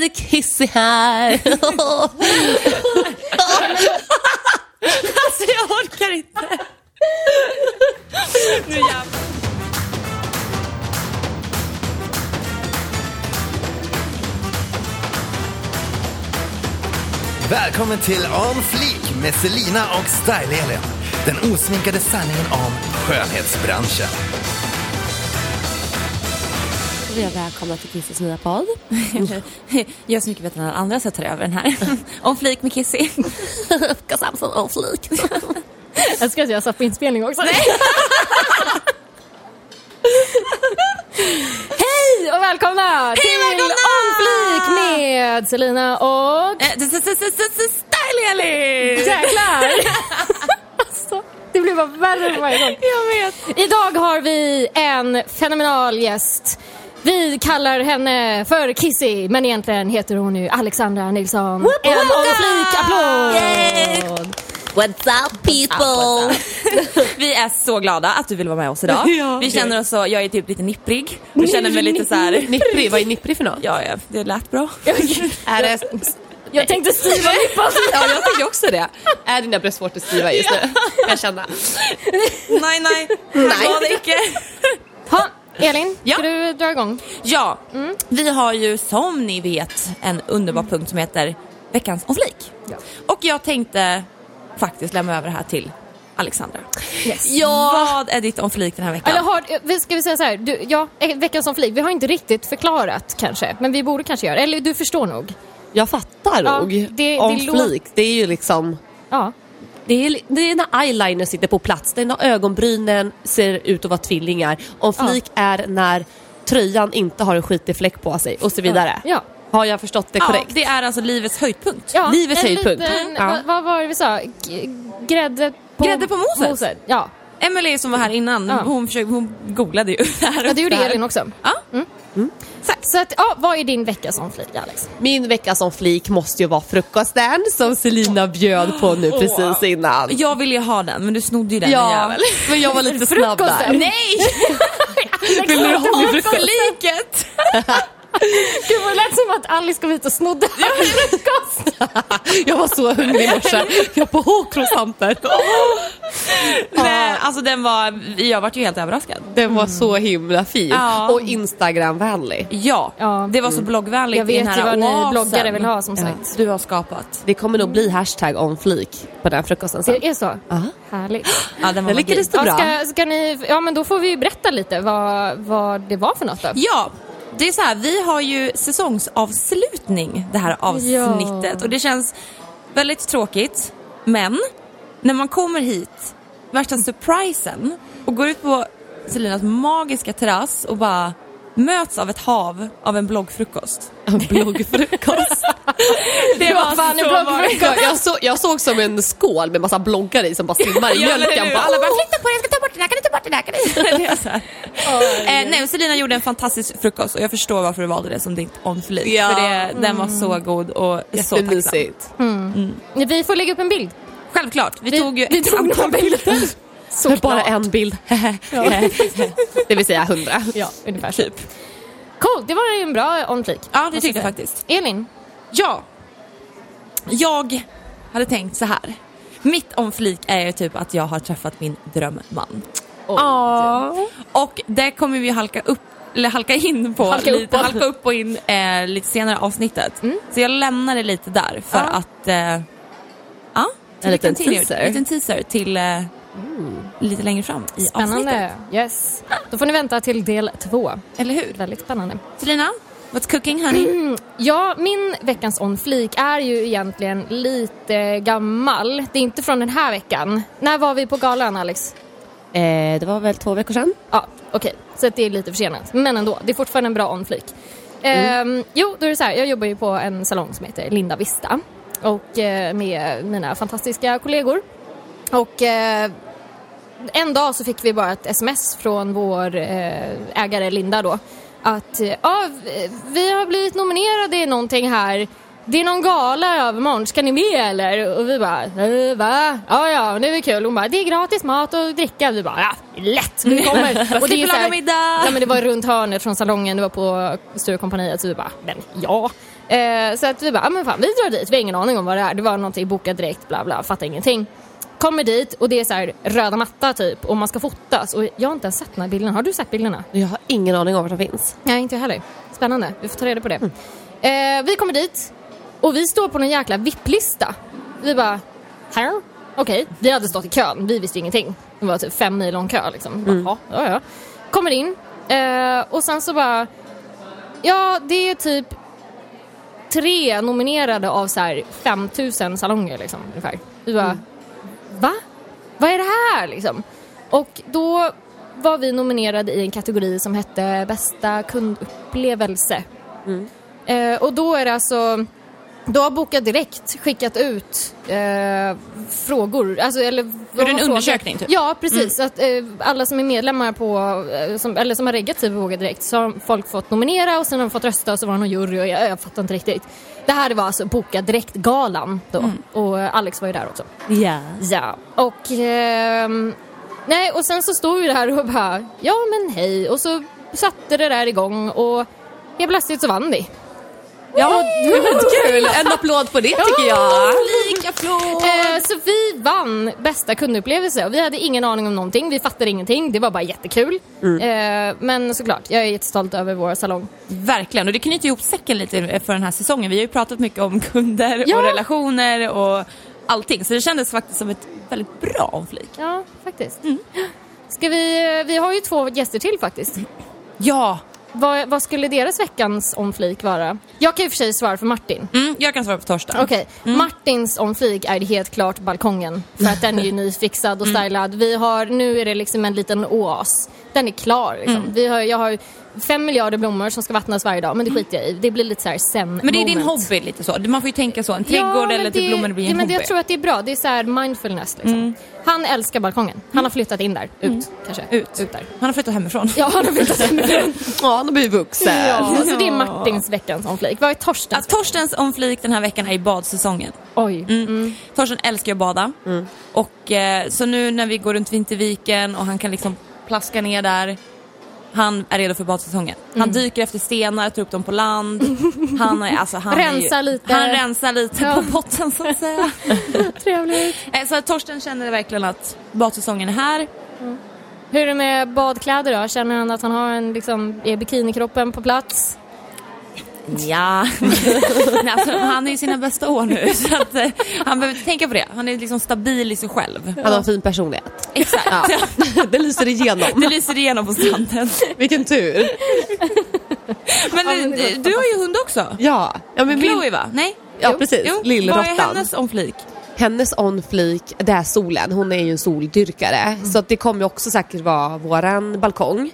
det är Kissy här. Alltså jag orkar inte. Nu jävlar. Välkommen till On Fleek med Selina och Style-Elin. Den osminkade sanningen om skönhetsbranschen. Vi är välkomna till Kissys nya podd. Jag är så mycket bättre än alla andra så jag tar över den här. Om flik med Kissy. Cause I'm so on fleek. Jag ska att jag satt på inspelning också. Hej och välkomna till välkomna! On Fleek med Selina och... Eh, Style-Elin! Jäklar! alltså, det blir bara värre för varje gång. Jag vet. Idag har vi en fenomenal gäst. Vi kallar henne för Kissy, men egentligen heter hon ju Alexandra Nilsson. En On Fleek-applåd! What's up people? Vi är så glada att du vill vara med oss idag. Ja. Vi känner oss så, jag är typ lite nipprig. Och känner mig lite så här. Nipprig, vad är nipprig för något? Ja, ja, det lät bra. Är det... Jag tänkte styva nippan. Ja, jag tänkte också det. Är dina bröstvårtor stiva just nu? Kan jag känna. nej, nej. Nej. Var det icke. Elin, Ja. ska du dra igång? Ja, vi har ju som ni vet en underbar punkt som heter veckans on flik. Ja. Och jag tänkte faktiskt lämna över det här till Alexandra. Yes. Vad är ditt on flik den här veckan? Eller har, ska vi säga så här, du, ja, eh, veckans som flyg, vi har inte riktigt förklarat kanske, men vi borde kanske göra Eller du förstår nog. Jag fattar Ja, nog. det- om det det är ju liksom... Ja. Det är, det är när eyeliner sitter på plats, det är när ögonbrynen ser ut att vara tvillingar. Ja. flik är när tröjan inte har en skitig fläck på sig och så vidare. Ja. Har jag förstått det ja, korrekt? det är alltså livets höjdpunkt. ja Livets höjdpunkt. Liten, Ja. vad, vad var det vi sa? G- grädde på, Grädde på moset. Ja. Emelie som var här innan, Ja. hon, försökte, hon googlade ju det här. ja, det gjorde. Elin också. Ja. Så att, ja, vad är din vecka som flyg, Alex? Min vecka som flik måste ju vara frukosten som Selina bjöd på nu precis innan. Jag ville ju ha den men du snodde ju den Ja, jävel. men jag var lite snabb Frukosten. där. Nej! Vill du ha min frukost? Liket! Gud vad det lät som att Alice kom hit och snodde frukost. Jag var så hungrig i morse. Jag på croissanter. Nej, alltså den var, jag vart ju helt överraskad. Den var så himla fin Ja. och Instagramvänlig. Ja, Ja. det var så bloggvänligt Jag vet ju vad ni bloggare vill ha som Ja, sagt. Du har skapat. Det kommer nog bli hashtag on flik på den frukosten sen. Det är så? Ja. Härligt. Ja, den var lyckades det Ja, bra. ska, ska ni, ja men då får vi ju berätta lite vad, vad det var för något då. Ja, det är så här, vi har ju säsongsavslutning det här avsnittet Ja. och det känns väldigt tråkigt. Men när man kommer hit, värsta surprisen och går ut på Selinas magiska terrass och bara möts av ett hav av en bloggfrukost. Bloggfrukost. Det Vad fan så bloggfrukost? jag, så, jag såg som en skål med massa bloggare i som bara simmar i mjölken. Alla bara flytta på det, jag ska ta bort den här, kan du ta bort den här? Kan du? Det är så här. eh, nej, Selina gjorde en fantastisk frukost och jag förstår varför du valde det som ditt on fleek. Ja. För det, den var så god och så tacksam. Jättemysigt. Vi får lägga upp en bild. Självklart, vi, Vi- tog ju vi ett tog några antal bilder. För bara en bild. det vill säga hundra. Ja, ungefär typ. Cool, det var en bra on-flik. Ja, det tyckte jag faktiskt. Elin? Ja, jag hade tänkt så här. Mitt om flik är ju typ att jag har träffat min drömman. Oh, Och det kommer vi halka upp eller halka in på, Halka lite, på. halka upp och in eh, lite senare avsnittet. Så jag lämnar det lite där för Ja. att eh, ja, En liten teaser. En liten teaser till eh, lite längre fram i Spännande. avsnittet. Yes. Då får ni vänta till del två. Eller hur? Väldigt spännande. Selina, what's cooking honey? Ja, min veckans on-flik är ju egentligen lite gammal. Det är inte från den här veckan. När var vi på galan, Alex? Eh, det var väl två veckor sedan? Ja, okej. Så att det är lite försenat. Men ändå, det är fortfarande en bra on-flik. Ehm, jo, då är det så här. Jag jobbar ju på en salong som heter Linda Vista. Och eh, med mina fantastiska kollegor. Och eh, en dag så fick vi bara ett sms från vår eh, ägare Linda då. Att ja, vi har blivit nominerade i någonting här. det är någon gala övermorgon, ska ni med eller? Och vi bara, eh, va? Ja, ja, det är kul. Hon bara, det är gratis mat och dricka. Vi bara, ja, lätt, vi kommer. och Slipper är så här-. Ja, men det var runt hörnet från salongen, det var på Sturecompagniet, så vi bara, men ja. Eh, så att vi bara, ja, men fan vi drar dit, vi har ingen aning om vad det är. Det var någonting bokat direkt, bla bla, fattar ingenting. Kommer dit och det är så här röda matta typ och man ska fotas och jag har inte ens sett den här bilden. Har du sett bilderna? Jag har ingen aning om var de finns. Nej, inte jag heller. Spännande. Vi får ta reda på det. Eh, vi kommer dit och vi står på någon jäkla VIP-lista. Vi bara, här? Okej, vi hade stått i kön. Vi visste ingenting. Det var typ fem mil lång kö liksom. Bara, ja, ja, ja. Kommer in eh, och sen så bara, ja det är typ tre nominerade av så här 5000 salonger liksom ungefär. Vi bara, va? Vad är det här liksom? Och då var vi nominerade i en kategori som hette bästa kundupplevelse. Eh, och då är det alltså, då har Boka Direkt skickat ut eh, frågor. Alltså, eller, det en undersökning, typ? Ja, precis. Så Att, eh, alla som är medlemmar på, eh, som, eller som har reggat sig på Våga Direkt så har folk fått nominera och sen har de fått rösta och så var det någon jury och jag, jag fattar inte riktigt. Det här var alltså Boka Direkt-galan då och eh, Alex var ju där också. Ja. Ja, och... ehm, nej, och sen så stod vi där och bara, ja men hej. Och så satte det där igång och helt plötsligt så vann vi. Ja, kul. En applåd på det tycker jag. Eh, så vi vann bästa kundupplevelse och vi hade ingen aning om någonting. Vi fattade ingenting. Det var bara jättekul. Eh, men såklart, jag är jättestolt över vår salong. Verkligen, och det knyter ihop säcken lite för den här säsongen. Vi har ju pratat mycket om kunder Ja. och relationer och allting. Så det kändes faktiskt som ett väldigt bra omflik. Ja, faktiskt. Ska vi, eh, vi har ju två gäster till faktiskt. Ja, Vad, vad skulle deras veckans omflik vara? Jag kan ju för sig svara för Martin. mm, jag kan svara på torsdag. Okej, Martins omflik är helt klart balkongen. För att den är ju nyfixad och stylad. Vi har, nu är det liksom en liten oas. Den är klar liksom. Vi har, jag har fem miljarder blommor som ska vattnas varje dag, men det skiter jag i. Det blir lite så här sen Men det är din moment. hobby lite så. Man får ju tänka så. En trädgård men eller typ blommor blir en ja, men hobby. Jag tror att det är bra. Det är så här mindfulness liksom. Han älskar balkongen. Han har flyttat in där. Ut kanske. Ut. Ut där. Han har flyttat hemifrån. Ja, han har flyttat hemifrån. Ja, han har blivit vuxen. ja, så det är Martins veckans omflik. Vad är Ja, Torstens? Torstens omflik den här veckan är i badsäsongen. Oj. Mm. Torsten älskar ju att bada. Och, eh, så nu när vi går runt Vinterviken och han kan liksom plaska ner där. Han är redo för badsäsongen. Han dyker efter stenar, tar upp dem på land. Han, är, alltså, han Rensar ju, lite. Han rensar lite Ja. på botten så att säga. Trevligt. Eh, så Torsten känner verkligen att badsäsongen är här. Hur är det med badkläder då? Känner han att han har en liksom, är bikinikroppen på plats? Ja, alltså, han är i sina bästa år nu så att, eh, han behöver inte tänka på det. Han är liksom stabil i sig själv. Han har en fin personlighet. Exakt. Ja. det lyser igenom. Det lyser igenom på stranden. Vilken tur. Men, eh, låter du har ju hund också. Ja, ja men min, Chloe va? Nej? ja precis. Jo. Vad är Lillråttan. hennes omflik? Hennes on-flik, det är solen. Hon är ju en soldyrkare. Så att det kommer ju också säkert vara våran balkong.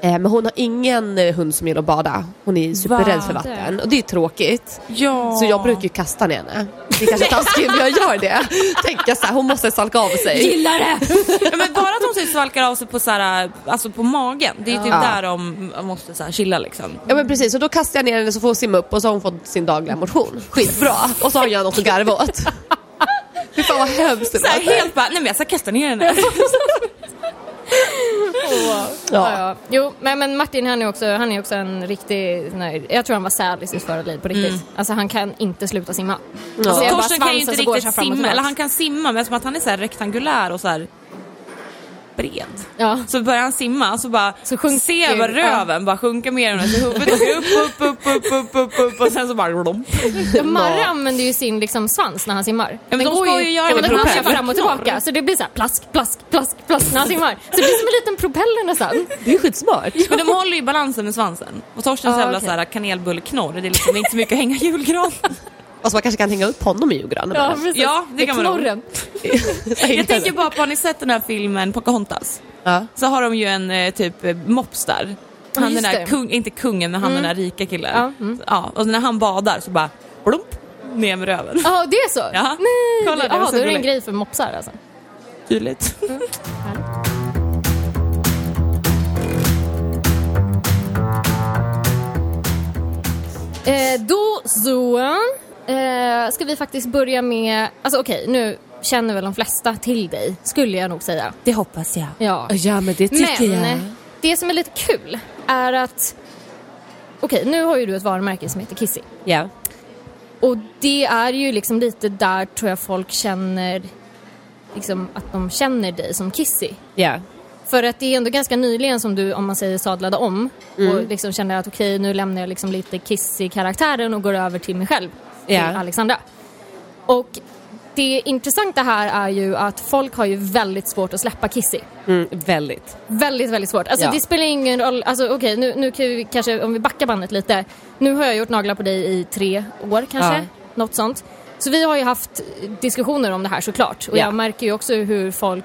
Eh, men hon har ingen eh, hund som gillar att bada. Hon är superrädd för vatten. Och det är tråkigt. Ja. Så jag brukar ju kasta ner henne. Det är kanske taskigt men jag gör det. Tänker så här, hon måste salka av sig. Gillar det! Ja, men bara att de typ svalkar av sig på, så här, alltså på magen. Det är typ Ja. där de måste så här, chilla liksom. Ja men precis, och då kastar jag ner henne så får hon simma upp och så har hon fått sin dagliga motion. Skitbra. Och så har jag något att garva åt. Fy fan vad hemskt det Så här, låter. helt bara, nej men jag ska kasta ner henne. Ja. Ja. Ja. Jo, men, men Martin han är också, han är också en riktig, här, jag tror han var säl i sitt förra liv på riktigt. Alltså han kan inte sluta simma. Ja. Alltså, bara Torsten kan ju inte riktigt här simma, eller han kan simma men som att han är så här rektangulär och så här bred. Ja. Så börjar han simma så bara Så sjunker- ser jag bara röven bara sjunka mer än så huvudet åker upp, upp, upp, upp, upp, upp, upp och sen så bara glomp. Marre använder ju sin liksom, svans när han simmar. men de ska ju göra ja, det den fram och tillbaka så det blir så här plask, plask, plask, plask när han simmar. Så det blir som en liten propeller nästan. Det är ju skitsmart. Men de håller ju balansen med svansen. Och Torstens Ja, jävla här kanelbulleknorr, det är liksom inte så mycket att hänga julgran. Alltså man kanske kan hänga upp honom i julgranen. Ja, precis. Ja, det kan man. Knorren. Jag tänker bara på, har ni sett den här filmen Pocahontas? Ja. Så har de ju en eh, typ eh, mops där. Han den just där, kung, inte kungen, men han den där rika killen. Ja, mm. Ja, och när han badar så bara blump, ner med röven. Ja, det är så? Ja. Nej, Kolla, det så då är det en grej för mopsar alltså. Tydligt. Eh, då så. Eh, ska vi faktiskt börja med, alltså okej nu känner väl de flesta till dig, skulle jag nog säga. Det hoppas jag. Ja. Ja men det tycker Men jag. det som är lite kul är att, okej nu har ju du ett varumärke som heter Kissy. Ja. Och det är ju liksom lite där tror jag folk känner, liksom att de känner dig som Kissy. Ja. För att det är ändå ganska nyligen som du, om man säger sadlade om Mm. och liksom kände att okej nu lämnar jag liksom lite Kissy-karaktären och går över till mig själv, till Ja. Alexandra. Och det intressanta här är ju att folk har ju väldigt svårt att släppa Kissy. Mm, väldigt. Väldigt, väldigt svårt. Alltså Ja. det spelar ingen roll, alltså okej nu, nu kan vi kanske, om vi backar bandet lite. Nu har jag gjort naglar på dig i tre år kanske, Ja. något sånt. Så vi har ju haft diskussioner om det här såklart. Och Ja. jag märker ju också hur folk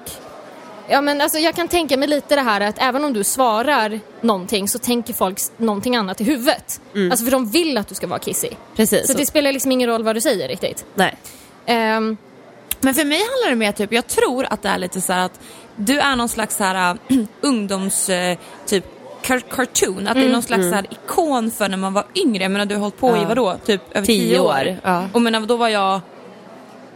Ja men alltså jag kan tänka mig lite det här att även om du svarar någonting så tänker folk någonting annat i huvudet. Alltså för de vill att du ska vara kissy. Precis. Så det spelar liksom ingen roll vad du säger riktigt. Nej. Ehm, Men för mig handlar det mer typ, jag tror att det är lite så här att du är någon slags så här äh, ungdoms äh, typ car- cartoon, att det är någon slags så här ikon för när man var yngre. Jag menar du har hållit på i Ja. vadå, typ över Tio 10 år. år, ja. Och menar, då var jag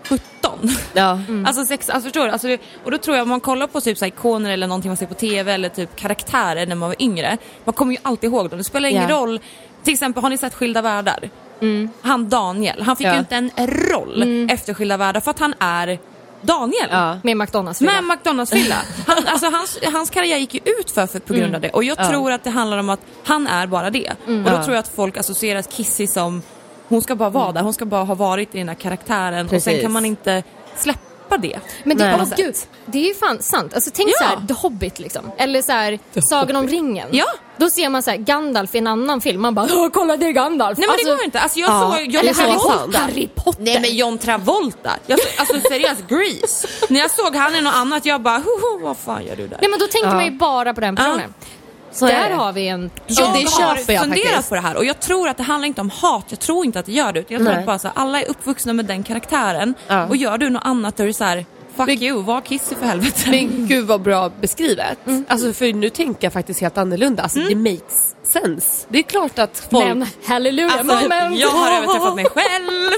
17. Ja. Alltså, sex, alltså förstår du? Alltså, det, och då tror jag om man kollar på typ så här, ikoner eller någonting man ser på TV eller typ karaktärer när man var yngre. Man kommer ju alltid ihåg dem. Det spelar ingen Ja. roll. Till exempel, har ni sett Skilda Världar? Han Daniel, han fick Ja. ju inte en roll efter Skilda Världar för att han är Daniel. Ja. med McDonalds Med McDonalds-fylla. Han, alltså, hans, hans karriär gick ju ut för, för på grund av det. Och jag Ja. tror att det handlar om att han är bara det. Och då Ja. tror jag att folk associerar Kissy som, hon ska bara vara där, hon ska bara ha varit i den här karaktären och sen Precis. kan man inte släppa det. Men det, åh, gud, det är ju fan sant. Alltså, tänk Ja. så här, The Hobbit liksom. Eller så här, Sagan om ringen. Ja. Då ser man så här, Gandalf i en annan film. Man bara kolla det är Gandalf. Nej men alltså, det går inte. Alltså jag Ja. såg John Eller Travolta. Harry Potter. Nej men John Travolta. Jag såg, alltså seriöst, Grease. När jag såg han i något annat jag bara, vad fan gör du där? Nej men då tänker Ja. man ju bara på den personen. Så är Där har vi en... Jag det har jag funderat faktiskt. på det här och jag tror att det handlar inte om hat, jag tror inte att det gör det. Jag tror Nej. att bara så här, alla är uppvuxna med den karaktären Ja. och gör du något annat då är det så här, fuck Men- you, var Kissy för helvete. Men gud vad bra beskrivet. Alltså för nu tänker jag faktiskt helt annorlunda. Alltså det makes sense. Det är klart att folk... Men halleluja Alltså, moment! jag har överträffat mig själv.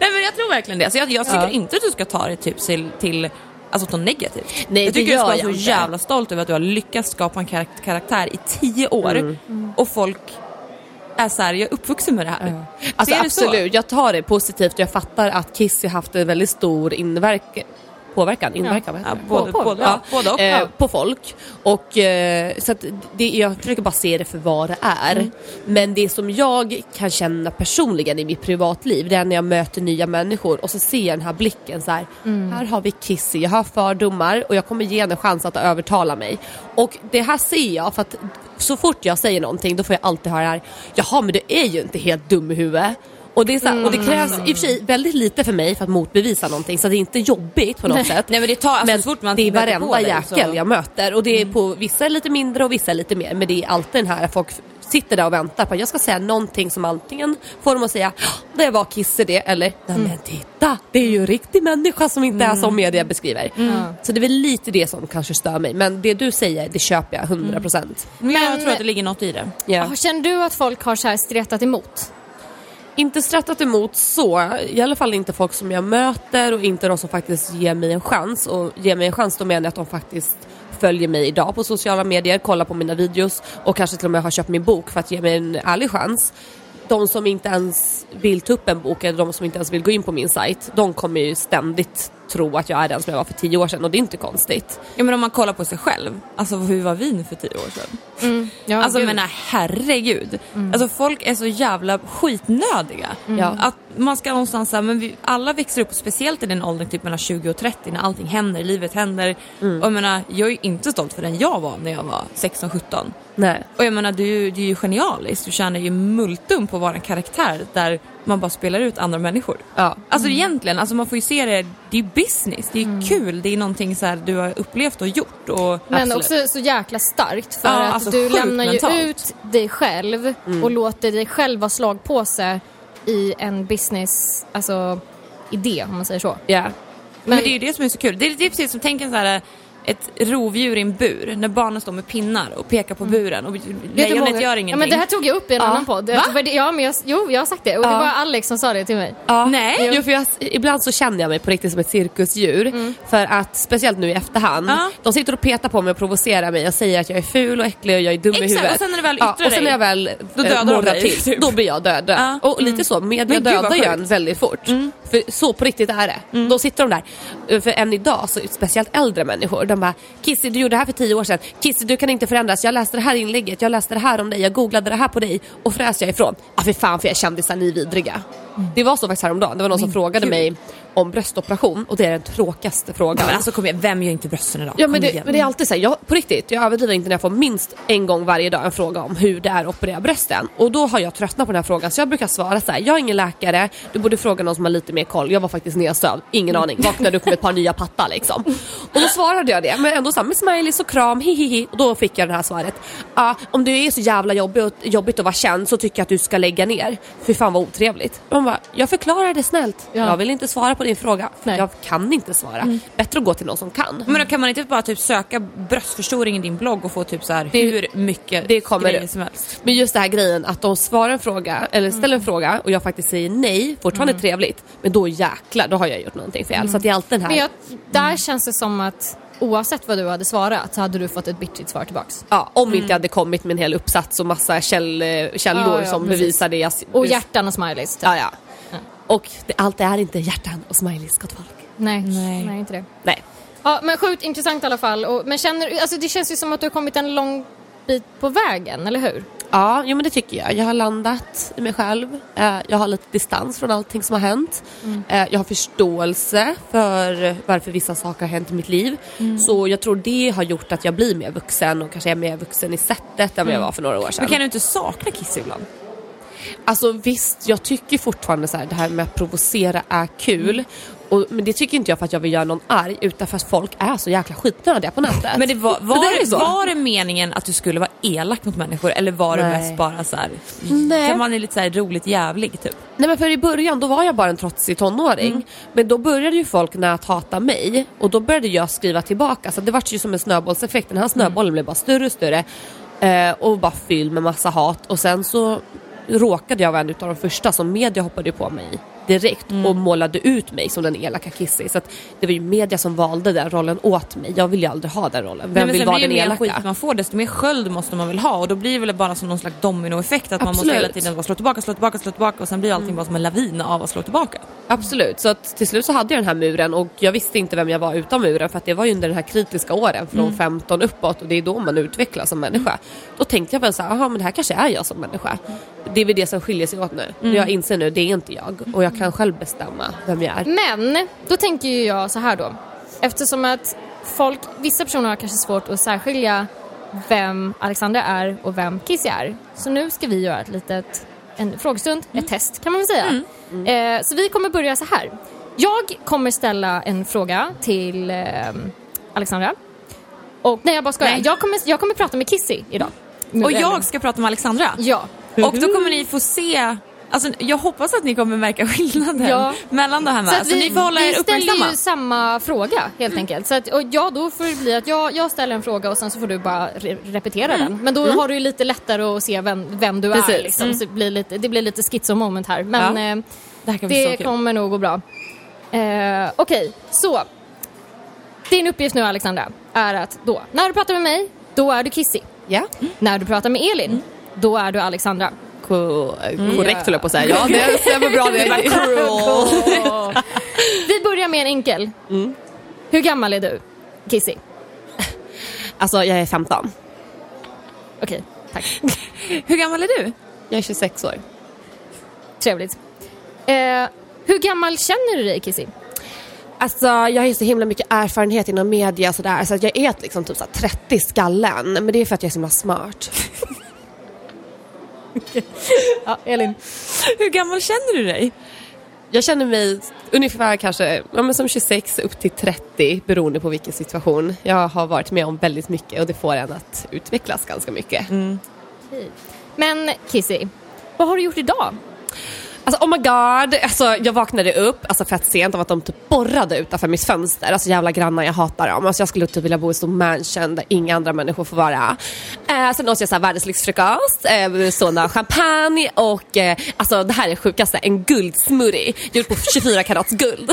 Nej men jag tror verkligen det. Så jag, jag tycker Ja. inte att du ska ta det typ till, till alltså något negativt. Nej, jag det tycker du ska gör vara så jävla stolt över att du har lyckats skapa en karak- karaktär i tio år Mm. och folk är så här, jag är uppvuxen med det här. Alltså Ser du så? absolut, jag tar det positivt och jag fattar att Kissy haft en väldigt stor inverkan Påverkan? Inverkan? Ja, både- både- ja, både och. Eh. På folk. Och, eh, så det, jag försöker bara se det för vad det är. Mm. Men det som jag kan känna personligen i mitt privatliv det är när jag möter nya människor och så ser jag den här blicken så här. Mm. Här har vi Kissy, jag har fördomar och jag kommer ge henne en chans att övertala mig. Och det här ser jag för att så fort jag säger någonting då får jag alltid höra det här. Jaha men du är ju inte helt dum i huvudet. Och det, är så här, och det krävs i och för sig väldigt lite för mig för att motbevisa någonting så det är inte jobbigt på något sätt. Nej men det tar, alltså, Men så fort man det är varenda dig, jäkel så- jag möter och det är på vissa är lite mindre och vissa är lite mer men det är alltid den här att folk sitter där och väntar på att jag ska säga någonting som antingen får dem att säga "Ah, det var Kisse det eller nej men titta det är ju en riktig människa som inte är som media beskriver. Så det är väl lite det som kanske stör mig men det du säger det köper jag 100%. Men jag tror att det ligger något i det. Ja. Känner du att folk har så här stretat emot? Inte strattat emot så, i alla fall inte folk som jag möter och inte de som faktiskt ger mig en chans. Och ger mig en chans då menar jag att de faktiskt följer mig idag på sociala medier, kollar på mina videos och kanske till och med har köpt min bok för att ge mig en ärlig chans. De som inte ens vill ta upp en bok eller de som inte ens vill gå in på min sajt, de kommer ju ständigt tro att jag är den som jag var för tio år sedan och det är inte konstigt. Ja men om man kollar på sig själv, alltså hur var vi nu för tio år sedan? Ja, Alltså gud. menar herregud. Alltså folk är så jävla skitnödiga. Ja. Att man ska någonstans säga, men vi, alla växer upp, speciellt i den åldern typ mellan 20 och 30 när allting händer, livet händer. Och jag menar, jag är ju inte stolt för den jag var när jag var 16-17. Nej. Och jag menar, du, du är ju genialisk. Du tjänar ju multum på att vara en karaktär där man bara spelar ut andra människor. Ja. Alltså egentligen, alltså man får ju se det, det är ju business, det är ju kul, det är någonting så här du har upplevt och gjort. Och, Men Absolut. också så jäkla starkt för Ja, att alltså du lämnar ju mentalt. ut dig själv och låter dig själv vara slagpåse i en business, alltså idé om man säger så. Ja. Men, det är ju det som är så kul. Det är, det är precis som, tänk en så här, ett rovdjur i en bur när barnen står med pinnar och pekar på buren och lejonet många- gör Ja, ingenting. men det här tog jag upp i en Ja. annan podd. Va? Det- Ja, men jag, jo, jag har sagt det. Och det Ja. var Alex som sa det till mig. Ja. Nej. Jo, för jag, ibland så känner jag mig på riktigt som ett cirkusdjur. För att, speciellt nu i efterhand, Ja. de sitter och petar på mig och provocerar mig och säger att jag är ful och äcklig och jag är dum i Exakt, huvudet. och sen när du väl ja, yttrar och sen när jag väl då eh, dödar dig, till, typ. då blir jag död. död. Ja. Och lite så, media dödar ju en väldigt fort. För så på riktigt är det. Då sitter de där, för än idag, så speciellt äldre människor, de bara Kissy du gjorde det här för tio år sedan, Kissy du kan inte förändras, jag läste det här inlägget, jag läste det här om dig, jag googlade det här på dig. Och fräs jag ifrån. Ja för fan för jag kändisar, ni är vidriga. Det var så faktiskt häromdagen, det var någon som frågade gud. mig om bröstoperation och det är den tråkigaste frågan. Men alltså kom igen, vem gör inte brösten idag? Ja men det, men det är alltid så här, jag, på riktigt, jag överdriver inte när jag får minst en gång varje dag en fråga om hur det är att operera brösten. Och då har jag tröttnat på den här frågan så jag brukar svara så här: jag är ingen läkare, du borde fråga någon som har lite mer koll. Jag var faktiskt nedsövd, ingen aning, vaknade upp med ett par nya pattar liksom. Och då svarade jag det, men ändå så här, med smileys och kram, hihihi. Och då fick jag det här svaret. Ja, om du är så jävla jobbig och, jobbigt att vara känd så tycker jag att du ska lägga ner. Fy fan vad otrevligt. Man bara, jag förklarar det snällt. Ja. Jag vill inte svara på din fråga, för Nej. jag kan inte svara. Bättre att gå till någon som kan. Men då kan man inte bara typ söka bröstförstoring i din blogg och få typ så här Det- hur mycket det kommer grejer som helst? Men just det här grejen att de svarar en fråga, eller ställer en fråga och jag faktiskt säger nej, fortfarande Mm. trevligt. Men då jäklar, då har jag gjort någonting fel. Så att det är alltid den här... Men jag, där känns det som att oavsett vad du hade svarat så hade du fått ett bitchigt svar tillbaks. Ja, om inte jag hade kommit med en hel uppsats och massa käll, eh, källor Ja, ja, som precis. bevisar det jag... Och hjärtan och smileys. Typ. Ja, ja. Och det, allt är inte hjärtan och smileys, gott folk. Nej. Nej. Nej, inte det. Nej. Ja, men sjukt intressant i alla fall. Och, men känner, alltså det känns ju som att du har kommit en lång bit på vägen, eller hur? Ja, jo, men det tycker jag. Jag har landat i mig själv. Eh, jag har lite distans från allting som har hänt. Eh, jag har förståelse för varför vissa saker har hänt i mitt liv. Så jag tror det har gjort att jag blir mer vuxen och kanske är mer vuxen i sättet än vad jag var för några år sedan. Men kan du inte sakna Kiss ibland? Alltså visst, jag tycker fortfarande så här, det här med att provocera är kul. Och, men det tycker inte jag för att jag vill göra någon arg utan för att folk är så jäkla skitnödiga på nätet. Men det var, var, det det, var det meningen att du skulle vara elak mot människor eller var det Nej. mest bara så här, Nej. kan man är lite så här roligt jävlig typ? Nej men för i början då var jag bara en trotsig tonåring. Mm. Men då började ju folk att hata mig och då började jag skriva tillbaka. Så det var ju som en snöbollseffekt. Den här snöbollen blev bara större och större. Eh, och var fylld med massa hat. Och sen så råkade jag vara en av de första som media hoppade på mig direkt Mm. och målade ut mig som den elaka Kissy. Så det var ju media som valde den rollen åt mig. Jag vill ju aldrig ha den rollen. Vem Nej, vill vara den elaka? skit man får desto mer sköld måste man väl ha och då blir det väl bara som någon slags dominoeffekt att man måste Absolut. hela tiden bara slå tillbaka, slå tillbaka, slå tillbaka och sen blir allting bara som en lavin av att slå tillbaka. Absolut, så att till slut så hade jag den här muren och jag visste inte vem jag var utan muren för att det var ju under den här kritiska åren från 15 uppåt och det är då man utvecklas som människa. Då tänkte jag väl så här, aha men det här kanske är jag som människa. Det är väl det som skiljer sig åt nu. Jag inser nu, det är inte jag och jag kan själv bestämma vem jag är. Men då tänker ju jag så här då. Eftersom att folk, vissa personer har kanske svårt att särskilja vem Alexandra är och vem Kissy är. Så nu ska vi göra ett litet, en frågestund, ett test kan man väl säga. Eh, så vi kommer börja så här. Jag kommer ställa en fråga till eh, Alexandra. Och nej jag bara skojar. Nej. Jag kommer, jag kommer prata med Kissy idag. Och jag ska prata med Alexandra. Ja. Och då kommer ni få se Alltså, jag hoppas att ni kommer märka skillnaden Ja. mellan de här med. Så Så, att vi, ni får hålla vi er ställer uppmärksamma. ju samma fråga helt enkelt. Så att, och ja, då får det bli att jag, jag ställer en fråga och sen så får du bara re repetera den. Men då har du ju lite lättare att se vem, vem du är. Precis. Liksom. Så det, blir lite, det blir lite schizo moment här. Men Ja. eh, Det här det kommer nog gå bra. Eh, Okej, så. Din uppgift nu Alexandra är att då, när du pratar med mig, då är du Kissy. Ja, När du pratar med Elin, då är du Alexandra. Ko- korrekt höll jag på att säga. Ja, det stämmer bra det. Vi börjar med en enkel. Hur gammal är du, Kissy? Alltså jag är 15. Okej, tack. Hur gammal är du? Jag är 26 år. Trevligt. Eh, hur gammal känner du dig Kissy? Alltså jag har ju så himla mycket erfarenhet inom media och sådär så att jag är liksom typ så här 30 i skallen men det är för att jag är så himla smart. Ja, Elin. Hur gammal känner du dig? Jag känner mig ungefär kanske ja, men som 26 upp till 30 beroende på vilken situation. Jag har varit med om väldigt mycket och det får en att utvecklas ganska mycket. Men Kissy, vad har du gjort idag? Alltså oh my god, alltså, jag vaknade upp alltså, fett sent av att de typ borrade utanför mitt fönster. Alltså jävla grannar, jag hatar dem. Alltså, jag skulle typ vilja bo i en stor mansion där inga andra människor får vara. Eh, sen åt jag så här, världens lyxfrukost, eh, såna champagne och eh, alltså det här är det sjukaste, en guldsmoothie gjord på 24 karats guld.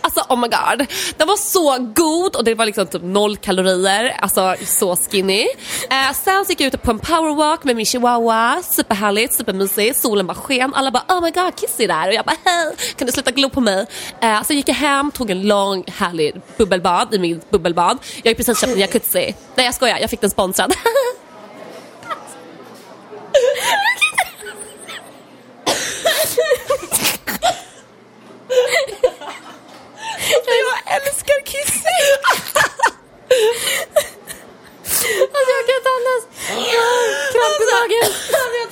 Alltså oh my god, den var så god och det var liksom typ noll kalorier, alltså så skinny. Eh, sen så gick jag ut på en powerwalk med min chihuahua, superhärligt, supermysigt, solen bara sken, alla bara oh my god Kissy där och jag bara hej, kan du sluta glo på mig? Eh, så gick jag hem, tog en lång härlig bubbelbad i mitt bubbelbad. Jag har precis köpt en jacuzzi. Nej jag skojar, jag fick den sponsrad. Jag älskar Kissy! Alltså jag kan inte andas. Kramp i magen.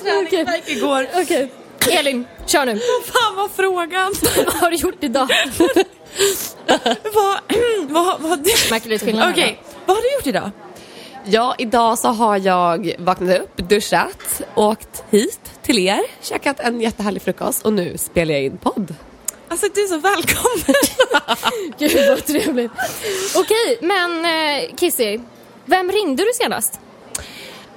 Jag har träningsvärk igår. Okej. Elin, kör nu. Fan vad frågan. Vad har du gjort idag? vad, vad, vad, Märker du skillnad? Okej, vad har du gjort idag? Ja, idag så har jag vaknat upp, duschat, åkt hit till er, käkat en jättehärlig frukost och nu spelar jag in podd. Alltså du är så välkommen. Gud vad trevligt. Okej, men eh, Kissy. Vem ringde du senast?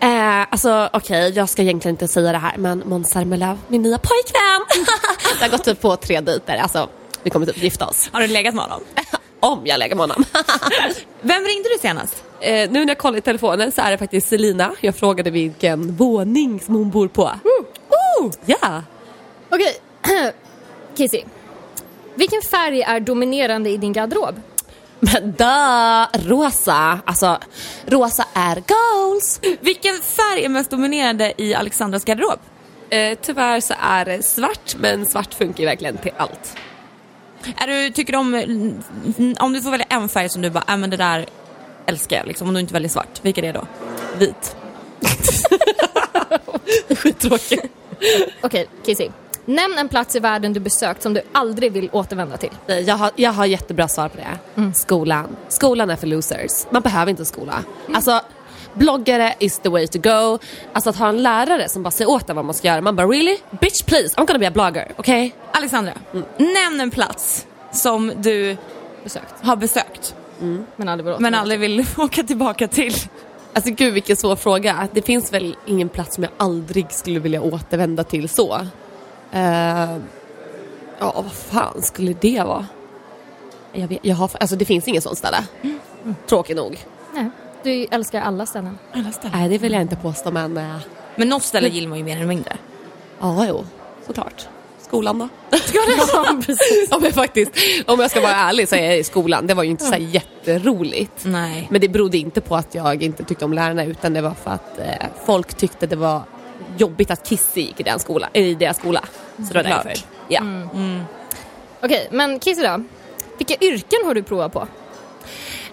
Eh, alltså okej, jag ska egentligen inte säga det här men Måns Zelmerlöw, min nya pojkvän. det har gått typ på tre dejter, alltså vi kommer typ gifta oss. Har du legat med honom? Om jag lägger med honom. Vem ringde du senast? eh, nu när jag kollar i telefonen så är det faktiskt Selina. Jag frågade vilken våning som hon bor på. Oh, ja! Okej, Kissy. Vilken färg är dominerande i din garderob? Men da, rosa. Alltså, rosa är goals. Vilken färg är mest dominerande i Alexandras garderob? Eh, tyvärr så är det svart, men svart funkar ju verkligen till allt. Är du, tycker du om, om du får välja en färg som du bara, äh, men det där älskar jag, liksom, om du inte väljer svart, vilken är det då? Vit. Skittråkigt. Okej, Kissy. Nämn en plats i världen du besökt som du aldrig vill återvända till. Nej, Jag har, jag har jättebra svar på det. Skolan. Skolan är för losers. Man behöver inte en skola. Alltså, bloggare is the way to go. Alltså att ha en lärare som bara säger åt en vad man ska göra. Man bara really? Bitch please, I'm gonna be a blogger, okej? Alexandra, nämn en plats som du Besökt. har besökt Men aldrig vill men aldrig vill åka tillbaka till. Alltså gud vilken svår fråga. Det finns väl ingen plats som jag aldrig skulle vilja återvända till så. Eh, ja, vad fan skulle det vara? Jag vet, jag har, alltså det finns ingen sån ställe. Tråkigt nog. Nej, du älskar alla ställen. Alla ställen. Nej, det vill jag inte påstå men eh, Men något ställe gillar man ju mer eller mindre. ja, jo, såklart. Skolan då? Ja, precis. ja, men faktiskt, om jag ska vara ärlig så är jag i skolan. Det var ju inte så här jätteroligt. Nej. Men det berodde inte på att jag inte tyckte om lärarna utan det var för att eh, folk tyckte det var jobbigt att Kissy gick i, den skola, i deras skola. Så det var därför. Ja. Okej, men Kissy då? Vilka yrken har du provat på?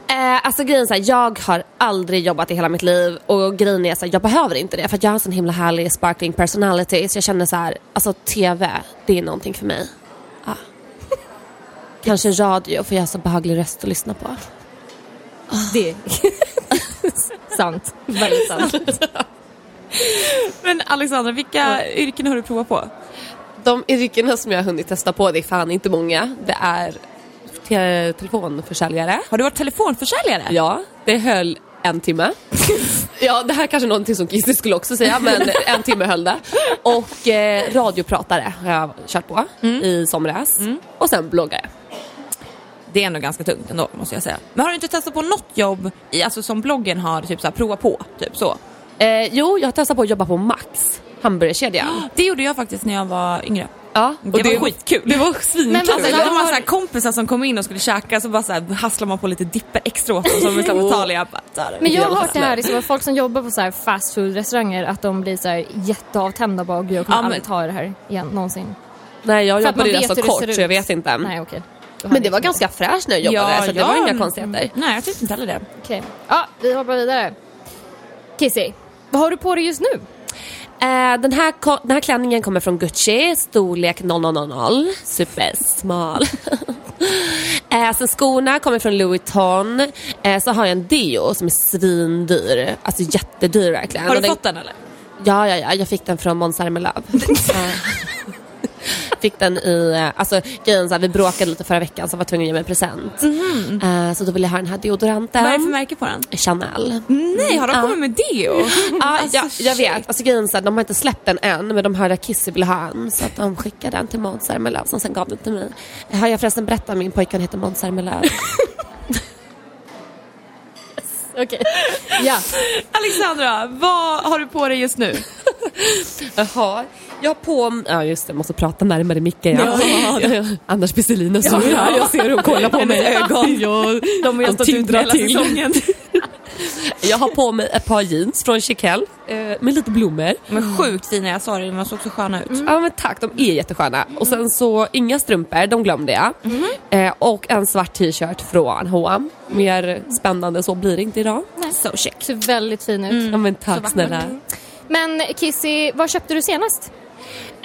Eh, alltså grejen är så här, jag har aldrig jobbat i hela mitt liv och grejen är så här, jag behöver inte det för att jag har en sån himla härlig sparkling personality så jag känner så här, alltså TV, det är någonting för mig. Ja. Kanske radio för jag har så behaglig röst att lyssna på. Det Sant. Väldigt sant. Men Alexandra, vilka yrken har du provat på? De yrkena som jag har hunnit testa på, det är fan inte många. Det är te- telefonförsäljare. Har du varit telefonförsäljare? Ja, det höll en timme. Ja, det här kanske är någonting som Kissy skulle också säga, men en timme höll det. Och eh, radiopratare har jag kört på i somras. Och sen bloggare. Det är ändå ganska tungt ändå, måste jag säga. Men har du inte testat på något jobb, i, alltså som bloggen har typ så här, prova på? Typ så. Eh, jo, jag har testat på att jobba på Max, hamburgerkedjan. Det gjorde jag faktiskt när jag var yngre. Ja, Det var skitkul. Det var svinkul. Men Alltså, jag hade har- så här kompisar som kom in och skulle käka så bara så här, hasslar man på lite dipper extra åt dem som vi slapp betala. Jag bara, det. Men jag har hört det här, liksom, att folk som jobbar på så här fast food-restauranger att de blir så här jätteavtända bara gud jag kommer Ja, men- aldrig ta det här igen någonsin. Nej, jag jobbade ju vet så det kort så jag vet inte. Nej har Men det var liksom- ganska fräscht när jag jobbade så det var inga konstigheter. Nej, jag tyckte inte heller det. Okej. Ja, vi hoppar vidare. Kissy, vad har du på dig just nu? Eh, den, här, den här klänningen kommer från Gucci, storlek 0000, supersmal. eh, sen skorna kommer från Louis Vuitton. Eh, så har jag en deo som är svindyr, alltså jättedyr verkligen. Har du den, fått den eller? Ja, ja, ja, jag fick den från Måns Zelmerlöw. Fick den i, eh, alltså grejen så här, vi bråkade lite förra veckan så jag var tvungen att ge mig en present. Eh, så då ville jag ha den här deodoranten. Vad är det för märke på den? Chanel. Nej, har de kommit med deo? Ja, Alltså, jag, jag vet. Alltså grejen så här, de har inte släppt den än men de hörde att Kissy ville ha en så att de skickade den till Måns Zelmerlöw som sen gav den till mig. Har jag förresten berättat att min pojkvän heter Måns Zelmerlöw? Okej. Ja. Alexandra, vad har du på dig just nu? Jaha, jag har på... Ja just det, jag måste prata närmare micken. Ja. Ja. Annars blir Selina sur. Ja, jag ser hon kollar på mig. ögon. Ja, De har jag stått ut hela säsongen. Jag har på mig ett par jeans från Chiquel eh, med lite blommor. Är sjukt fina, jag sa det, de såg också sköna ut. Ja men tack, de är jättesköna. Och sen så inga strumpor, de glömde jag. Eh, och en svart t-shirt från H&M. Mer spännande så blir det inte idag. So chic. Ser väldigt fin ut. Ja men tack snälla. Men Kissy, vad köpte du senast?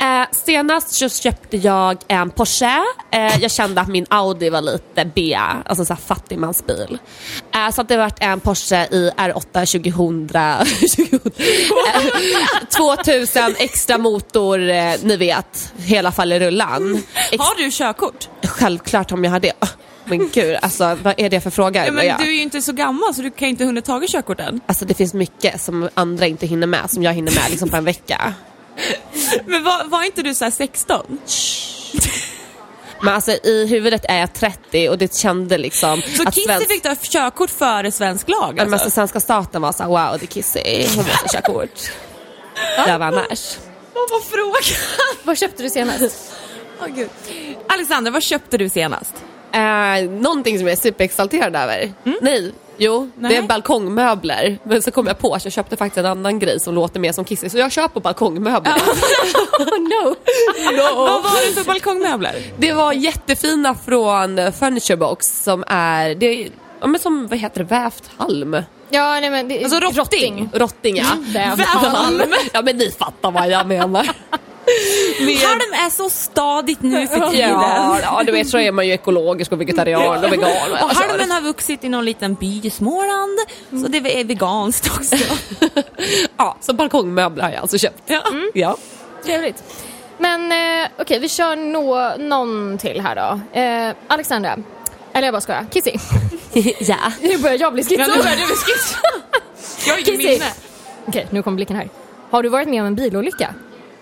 Eh, senast så köpte jag en Porsche. Eh, jag kände att min Audi var lite B, alltså såhär fattigmansbil. Eh, så att det vart en Porsche i R8 2000, 2000 eh, 2000 extra motor, eh, ni vet, hela fallerullan. Ex- Har du körkort? Självklart om jag har det. Åh, Men gud, alltså vad är det för fråga? Ja, men du är ju inte så gammal så du kan ju inte hunnit tagit körkort än. Alltså det finns mycket som andra inte hinner med, som jag hinner med liksom på en vecka. Men var, var inte du så här 16? Men alltså i huvudet är jag 30 och det kände liksom Så att Kissy svensk- fick ta körkort före svensk lag Ja, men alltså. alltså, svenska staten var såhär, wow det är Kissy, hon måste köra kort. Jag var annars. Vad var frågan? Vad köpte du senast? Åh, Gud. Alexandra, vad köpte du senast? Eh, någonting som jag är superexalterad över. Nej, jo, det Nej. är balkongmöbler. Men så kom jag på att jag köpte faktiskt en annan grej som låter mer som Kissy, så jag köper balkongmöbler. oh no! Vad var det för balkongmöbler? Det var jättefina från eh, Furniture Box som är, det är ja, men som, vad heter det, vävt halm. Ja, nej men det Alltså rotting. Rotting ja. Vävd halm. Ja men ni fattar vad jag menar. Med- Halm är så stadigt nu för tiden. Ja, ja, du vet så är man ju ekologisk och vegetarian och vegan. Och jag kör. halmen har vuxit i någon liten by i Småland, så det är veganskt också. Ja, så balkongmöbler har jag alltså köpt. Ja. Ja. Trevligt. Men eh, okej, vi kör nå någon till här då. Eh, Alexandra. Eller jag bara skojar. Kissy. ja. Nu börjar jag bli Ja, schizo. nu börjar du bli skiss. Jag har Kissy. minne. Okej, nu kommer blicken här. Har du varit med om en bilolycka?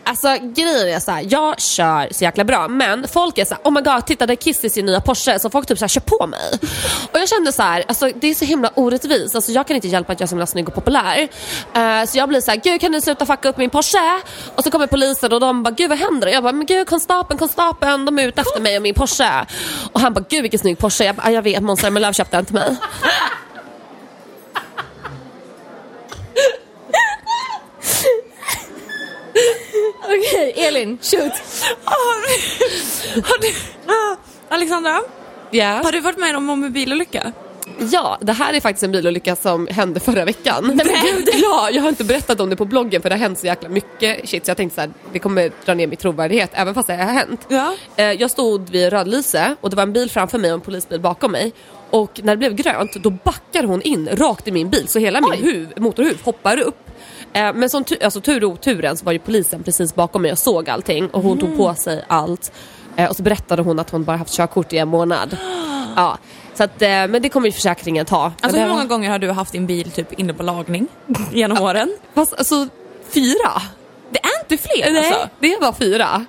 Alltså grejen är såhär, jag kör så jäkla bra men folk är såhär, oh my god titta där Kiss i sin nya Porsche så folk typ såhär kör på mig. Och jag kände såhär, alltså det är så himla orättvist, alltså jag kan inte hjälpa att jag är så himla snygg och populär. Uh, så jag blir såhär, gud kan ni sluta fucka upp min Porsche? Och så kommer polisen och de bara, gud vad händer? Och jag bara, men gud konstapeln, konstapeln, de är ute efter mig och min Porsche. Och han bara, gud vilken snygg Porsche. Jag bara, jag vet, Måns Zelmerlöw köpte den till mig. Okej, Elin, shoot. Har du, Ah, Alexandra, Ja. har du varit med om en bilolycka? Ja, det här är faktiskt en bilolycka som hände förra veckan. ja, jag har inte berättat om det på bloggen för det har hänt så jäkla mycket shit så jag tänkte så här, det kommer dra ner min trovärdighet även fast det har hänt. Ja. Eh, Jag stod vid rödlyse och det var en bil framför mig och en polisbil bakom mig. Och när det blev grönt då backar hon in rakt i min bil så hela min huv, motorhuv hoppar upp. Eh, Men som tu- alltså, tur och oturen så var ju polisen precis bakom mig och såg allting och hon tog på sig allt. Eh, Och så berättade hon att hon bara haft körkort i en månad. Ja, så att, eh, men det kommer ju försäkringen ta. Alltså hur många gånger har du haft din bil typ inne på lagning genom åren? Fast, alltså, fyra? Det är inte fler Nej, alltså. det var fyra.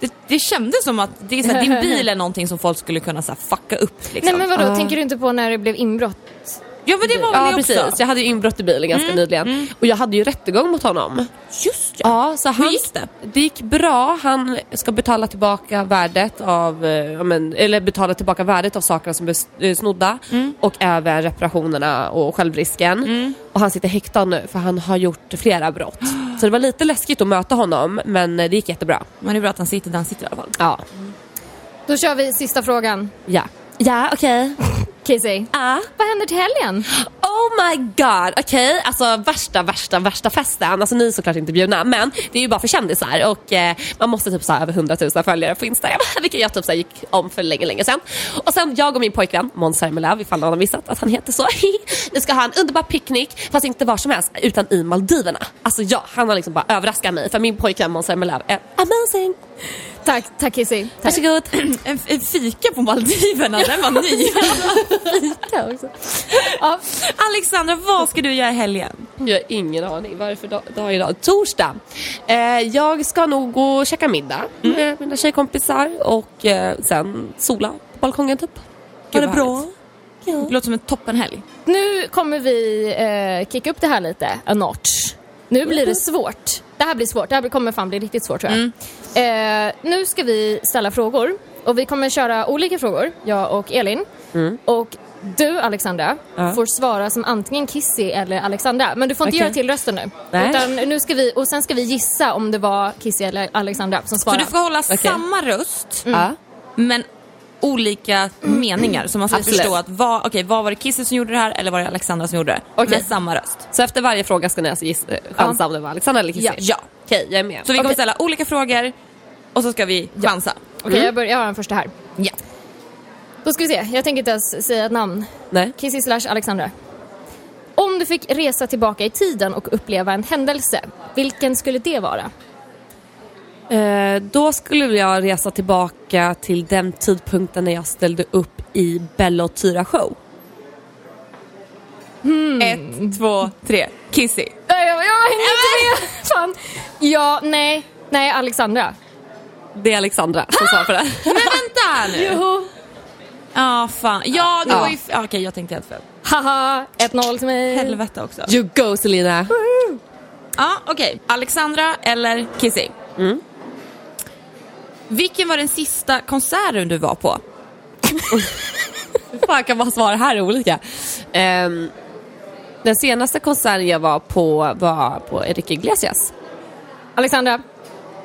Det, det kändes som att det är så här, din bil är någonting som folk skulle kunna så här, fucka upp. Liksom. Nej men vadå, Ah. tänker du inte på när det blev inbrott? Ja men det var väl Ja det precis, också. jag hade ju inbrott i bilen ganska nyligen. Och jag hade ju rättegång mot honom. Just ja. Ja, så han, gick det? Det gick bra. Han ska betala tillbaka värdet av, eh, men, eller betala tillbaka värdet av sakerna som är eh, snodda och även reparationerna och självrisken. Och han sitter häktad nu för han har gjort flera brott. Så det var lite läskigt att möta honom men eh, det gick jättebra. Men det är bra att han sitter där han sitter i alla fall. Ja. Då kör vi sista frågan. Ja. Ja, okej. Casey, Ja. vad händer till helgen? Oh my god, okej. Alltså värsta, värsta, värsta festen. Alltså ni är såklart inte bjudna men det är ju bara för kändisar och eh, man måste typ så här över 100 000 följare på Instagram. Vilket jag typ så gick om för länge, länge sedan. Och sen jag och min pojkvän Måns Zelmerlöw, ifall någon har missat att han heter så. Vi ska ha en underbar picknick fast inte var som helst utan i Maldiverna. Alltså ja, han har liksom bara överraskat mig för min pojkvän Måns Zelmerlöw är amazing. Tack, tack Kissy. Tack. Varsågod. En, en fika på Maldiverna, den var ny. Ja, också. Ja, Alexandra, vad ska du göra i helgen? Jag har ingen aning. Vad är det för dag, dag idag? Torsdag. Eh, jag ska nog gå och käka middag med mina tjejkompisar och eh, sen sola på balkongen typ. Gud, Ha det bra. härligt. Det låter som en toppenhelg. nu kommer vi eh, kicka upp det här lite, a notch. Nu blir det svårt. Det här blir svårt. Det här kommer fan bli riktigt svårt tror jag. Eh, nu ska vi ställa frågor. Och vi kommer köra olika frågor, jag och Elin. Och du Alexandra Ja. får svara som antingen Kissy eller Alexandra. Men du får inte Okej. göra till rösten nu. Nej. Utan nu ska vi, och sen ska vi gissa om det var Kissy eller Alexandra som Så svarade. du får hålla Okej. samma röst, Ja. men olika meningar. Så man ska Absolut. förstå att vad, okej, vad var det Kissy som gjorde det här eller var det Alexandra som gjorde det? Okej. Med samma röst. Så efter varje fråga ska ni alltså gissa, eh, chansa om det var Alexandra eller Kissy? Ja. ja. Okej, jag är med. Så vi kommer Okej. ställa olika frågor och så ska vi chansa. Okej, jag, börjar, jag har den första här. Ja. Då ska vi se, jag tänker inte ens säga ett namn. Nej. Kissy slash Alexandra. Om du fick resa tillbaka i tiden och uppleva en händelse, vilken skulle det vara? Eh, då skulle jag resa tillbaka till den tidpunkten när jag ställde upp i Bella och Tyra show. Ett, två, tre. Kissy. Jag, jag, jag hänger inte med! Fan. Ja, nej, nej Alexandra. Det är Alexandra som svarar på det. Men vänta här nu. Joho. Ja, fan. Ja, det Ja. var ju... Okej, jag tänkte helt fel. Haha, 1-0 till mig. Helvete också. You go Selina. Ja, okej. Alexandra eller Kissy? Mm. Vilken var den sista konserten du var på? Hur fan kan man svara här olika? Ehm, den senaste konserten jag var på var på Enrique Iglesias. Alexandra.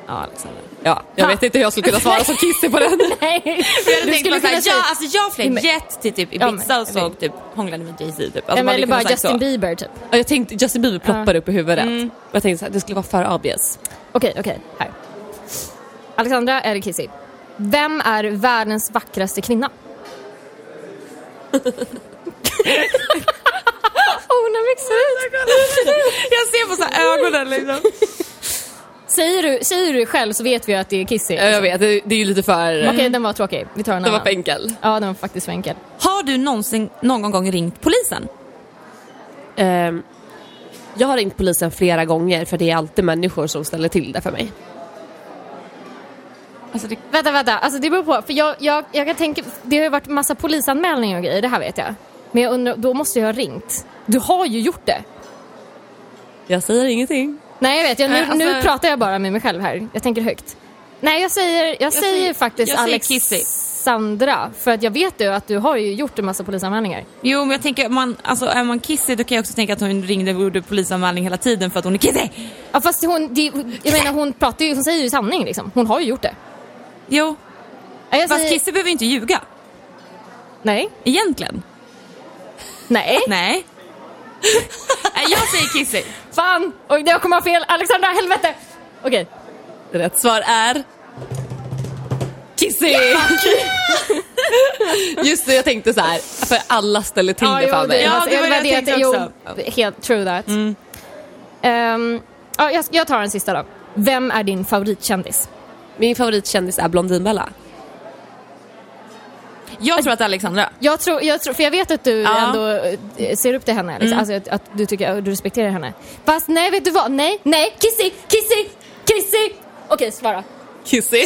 Ja, Alexandra. Ja, jag Ha. vet inte hur jag skulle kunna svara som Kissy på den. Nej, Jag du skulle kunna säga... ja, alltså jag flög jet till typ Ibiza och så typ hånglade med Jay-Z typ. Alltså, eller hade bara Justin så. Bieber typ. Ja, jag tänkte Justin Bieber ploppade upp i huvudet. Mm. Jag tänkte så här, det skulle vara för obvious. Okej, okej, här. Alexandra eller Kissy? Vem är världens vackraste kvinna? Hon har växt ut. Jag ser på så här ögonen liksom. Säger du, säger du själv så vet vi att det är Kissy. Ja, jag vet, det, det är ju lite för... Okej, den var tråkig. Vi tar en Det var annan. för enkel. Ja, den var faktiskt för enkel. Har du någonsin någon gång ringt polisen? Ehm, jag har ringt polisen flera gånger för det är alltid människor som ställer till det för mig. Alltså det, Vänta, vänta. Alltså det beror på. För jag, jag, jag kan tänka, det har ju varit massa polisanmälningar och grejer, det här vet jag. Men jag undrar, då måste jag ha ringt. Du har ju gjort det. Jag säger ingenting. Nej, jag vet. Jag, nu, Nej, alltså- nu pratar jag bara med mig själv här. Jag tänker högt. Nej, jag säger, jag säger, säger- faktiskt jag säger Kissy. Alexandra. För att jag vet ju att du har ju gjort en massa polisanmälningar. jo men jag tänker, man, alltså, är man Kissy då kan jag också tänka att hon ringde och gjorde polisanmälning hela tiden för att hon är Kissy. Ja, fast hon, det, jag menar, hon, pratar ju, hon säger ju sanning liksom. Hon har ju gjort det. Jo, Ja, Jag fast säger, Kissy behöver inte ljuga. Nej. Egentligen. Nej. Nej. Jag säger Kissy. Fan! Och jag kommer ha fel. Alexandra, helvete! Okej. Rätt svar är... Kissy! Just det, jag tänkte så här, för alla ställer till det för mig. Ja, det var det jag tänkte också. Helt true that. Ehm, ja, jag, jag tar den sista då. Vem är din favoritkändis? Min favoritkändis är Blondinbella. Jag tror att det är Alexandra. Jag tror, jag tror, för jag vet att du Ja. ändå eh, ser upp till henne, liksom. alltså att, att du tycker du respekterar henne. Fast nej, vet du vad? Nej, nej, Kissy, Kissy, Kissy! Okej, svara. Kissy?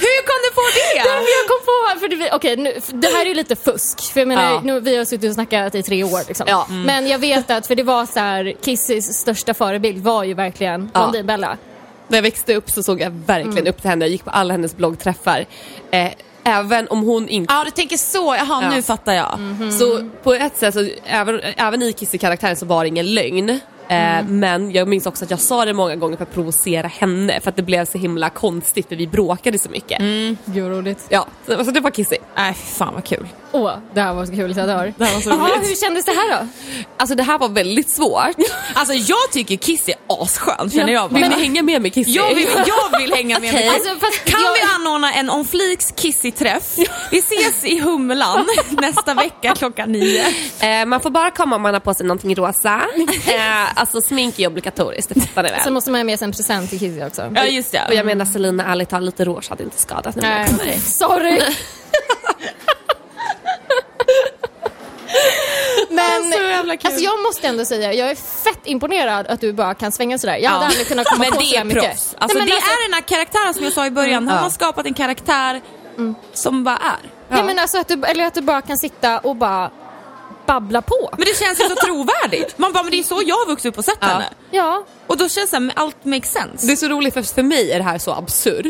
Hur kom du på det? Men jag kom på, för det, okej, nu, för det här är ju lite fusk. För jag menar, Ja. nu, vi har suttit och snackat i tre år liksom. Ja. Men jag vet att, för det var så här, Kissys största förebild var ju verkligen Ja. Blondinbella. När jag växte upp så såg jag verkligen upp till henne. Jag gick på alla hennes bloggträffar. Eh, även om hon inte... Ja, du tänker så. Jaha, Ja. nu fattar jag. Så på ett sätt, så, även, även i Kissy-karaktären så var det ingen lögn. Eh, Men jag minns också att jag sa det många gånger för att provocera henne för att det blev så himla konstigt för vi bråkade så mycket. Gud vad roligt. Ja, så, så det var Kissy. Nej, fan vad kul. Åh, det här var så kul så jag dör. Det här var så roligt. hur kändes det här då? Alltså det här var väldigt svårt. Alltså jag tycker Kissy är asskön känner jag bara. Vill ni hänga med mig Kissy? Jag vill, jag vill hänga med mig. Alltså, Kan jag- vi anordna en On Fleeks Kissy-träff? Vi ses i Humlan nästa vecka klockan nio. Eh, man får bara komma om man har på sig någonting rosa. Eh, Alltså smink är obligatoriskt, det fattar ni väl? Sen måste man ha med sig en present till Kizzy också. Ja, just det. Och jag menar Selina, ärligt talat, lite rouge hade inte skadat. nu. Nej, sorry. Men Så jävla kul. alltså jag måste ändå säga, jag är fett imponerad att du bara kan svänga sådär. Jag hade Ja. aldrig kunnat komma Men på det sådär är mycket. proffs. Alltså, Nej, men det alltså, är den här karaktären som jag sa i början. Han Ja. har skapat en karaktär som bara är. Nej, men alltså att du, eller att du bara kan sitta och bara babbla på. Men det känns ju så trovärdigt. Man bara, men det är så jag har vuxit upp och sett Ja. henne. Ja, Och då känns det som allt makes sense. Det är så roligt för för mig är det här så absurt.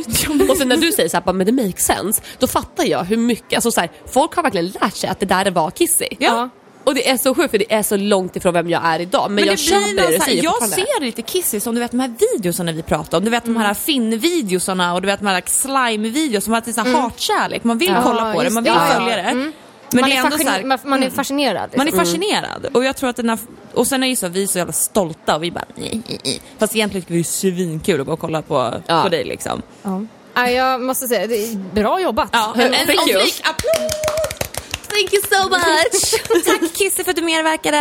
Och sen när du säger så här, bara, men det makes sense, då fattar jag hur mycket, alltså så här, folk har verkligen lärt sig att det där var Kissy. Ja. Och det är så sjukt för det är så långt ifrån vem jag är idag. Men, Men jag det köper det du säger jag ser lite Kissy som du vet de här videosarna vi pratar om. Du vet de här Finn-videosarna och du vet de här slime-videos som har så här hatkärlek. Man vill Ja, kolla på det, man det. vill Ja, ja. följa det. Mm. Men man, är ändå så här, man, man är fascinerad. man är liksom. fascinerad. Och jag tror att den här, och sen är ju så vi är så jävla stolta och vi bara "Nej, nej, nej." Fast egentligen tycker vi det är svinkul att gå och kolla på, Ja. på dig liksom. Ja. Ja, jag måste säga, det är bra jobbat. Ja, en flik applåd! Thank you so much! Tack Kissy för att du medverkade.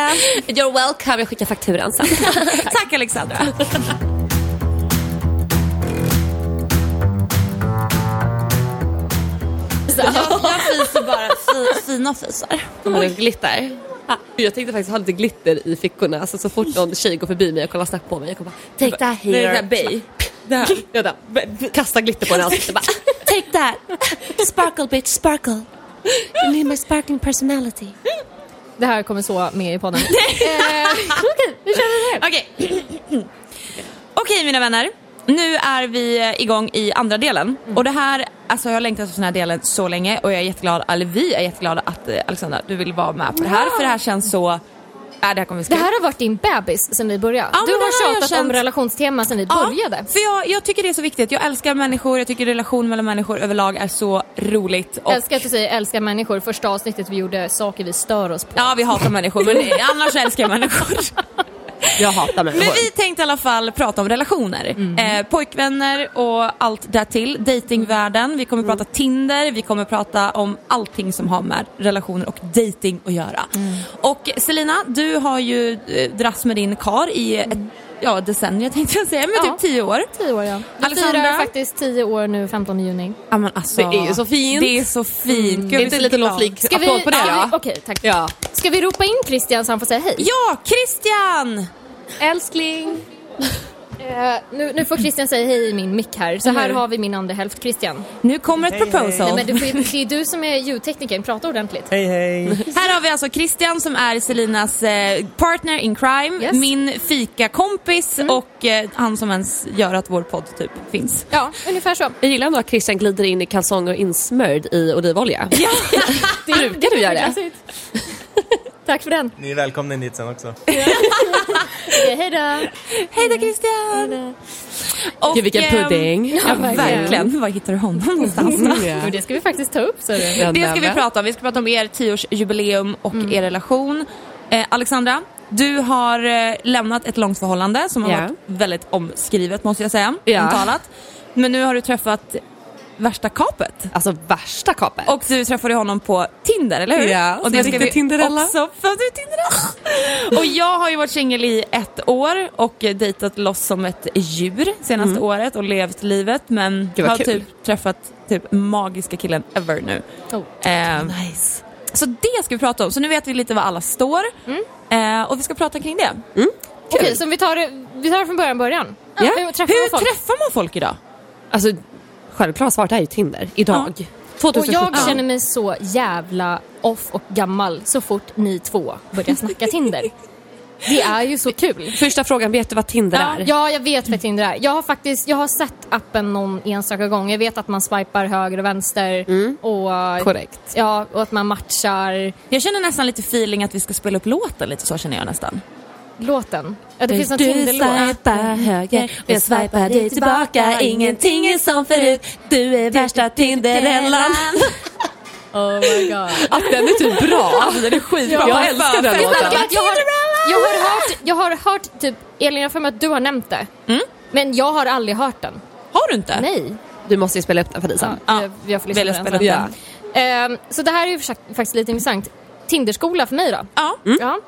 You're welcome, jag skickar fakturan sen. Tack Alexandra. Jag, jag fiser bara fi, fina fisar. Har du glitter? Jag tänkte faktiskt ha lite glitter i fickorna, alltså, så fort någon tjej går förbi mig och kollar snabbt på mig, jag kommer bara take that Det är det here. här bay. Där. Jag där. Kasta glitter på henne ansiktet bara take that. Sparkle bitch, sparkle. You need my sparkling personality. Det här kommer så med i podden. eh, Okej, nu kör vi det. Okej. Okej mina vänner. Nu är vi igång i andra delen. Och det här, alltså jag har längtat efter den här delen så länge och jag är jätteglad, eller vi är jätteglada att eh, Alexandra, du vill vara med på det här. För det här känns så, äh, det här kommer bli Det här har varit din bebis sen vi började. Ja, du har jag tjatat om känt. relationstema sen vi började. för jag, jag tycker det är så viktigt. Jag älskar människor, jag tycker relation mellan människor överlag är så roligt. Och, Älskar att du säger älskar människor. Första avsnittet vi gjorde saker vi stör oss på. Ja, vi hatar människor men annars älskar jag människor. Jag hatar människor. Men vi tänkte i alla fall prata om relationer. Eh, pojkvänner och allt därtill. Datingvärlden. Vi kommer prata Tinder, vi kommer prata om allting som har med relationer och dating att göra. Och Selina, du har ju eh, dras med din kar i ett ja, decennier tänkte jag säga, men Ja. typ tio år. Tio år ja. Jag Alexandra? firar faktiskt tio år nu 15 juni. Ja, men alltså, Det är ju så fint. Det är så fint. Gud, Är inte blir en så liten glad. lång flik Ska vi... på det? Ja, Ja. Okej, tack. ja. Ska vi ropa in Christian så han får säga hej? Ja, Christian! Älskling. Eh, nu, nu får Christian säga hej i min mick här. Så här Mm. har vi min andra hälft Christian. Nu kommer ett proposal. Nej, men du får, ju- det är du som är ljudteknikern, prata ordentligt. Hej hej! Här har vi alltså Christian som är Selinas eh, partner in crime, Yes. Mm. min fikakompis och eh, han som ens gör att vår podd typ finns. Ja, ungefär så. Jag gillar ändå att Christian glider in i kalsonger insmörd i olivolja. Ja. Brukar du göra det? Tack för den. Ni är välkomna in hit sen också. Hej då. Hej då Christian! Och, Gud vilken ehm, pudding. Ja, verkligen. Var hittar du honom någonstans? Men det ska vi faktiskt ta upp. Så det. Ja, Det ska vi prata om. Vi ska prata om er tioårsjubileum och Mm. er relation. Eh, Alexandra, du har eh, lämnat ett långt förhållande som har Ja. varit väldigt omskrivet måste jag säga. Ja. Omtalat. Men nu har du träffat värsta kapet. Alltså värsta kapet. Och du träffade honom på Tinder, eller hur? Ja, och som en riktig Tinderella. Också för du Tinderella. och jag har ju varit singel i ett år och dejtat loss som ett djur senaste året och levt livet men Mm. Har kul. typ träffat typ magiska killen ever nu. Oh. Eh, Nice. så det ska vi prata om, så nu vet vi lite var alla står Mm. eh, och vi ska prata kring det. Okej, så vi tar, det, vi tar det från början, början. Ja. Hur träffar Hur man träffar man folk idag? Alltså självklart svaret är ju Tinder idag. Och 2017. jag känner mig så jävla off och gammal så fort ni två börjar snacka Tinder. Det är ju så kul. Första frågan, vet du vad Tinder är? Ja, jag vet vad Tinder är. Jag har faktiskt jag har sett appen någon enstaka gång. Jag vet att man swipar höger och vänster. Och, Korrekt. Ja, och att man matchar Jag känner nästan lite feeling att vi ska spela upp låten lite så känner jag nästan. Låten. Ja, det finns en Du Tinder-låt. swipar höger och jag swipar dig tillbaka Ingenting är som förut Du är värsta Tinderellan Oh my god. Att den är typ bra. Alltså, den är skitbra. Jag älskar den låten. jag, jag, har, jag, har hört, jag har hört, typ, Elin jag för mig att du har nämnt det. Men jag har aldrig hört den. Har du inte? Nej. Du måste ju spela upp den för dig sen. Ja. Jag, jag får lyssna på den spela sen. upp Ja. Ehm, så det här är ju faktiskt lite intressant. Tinderskola för mig då. Ja. Ja.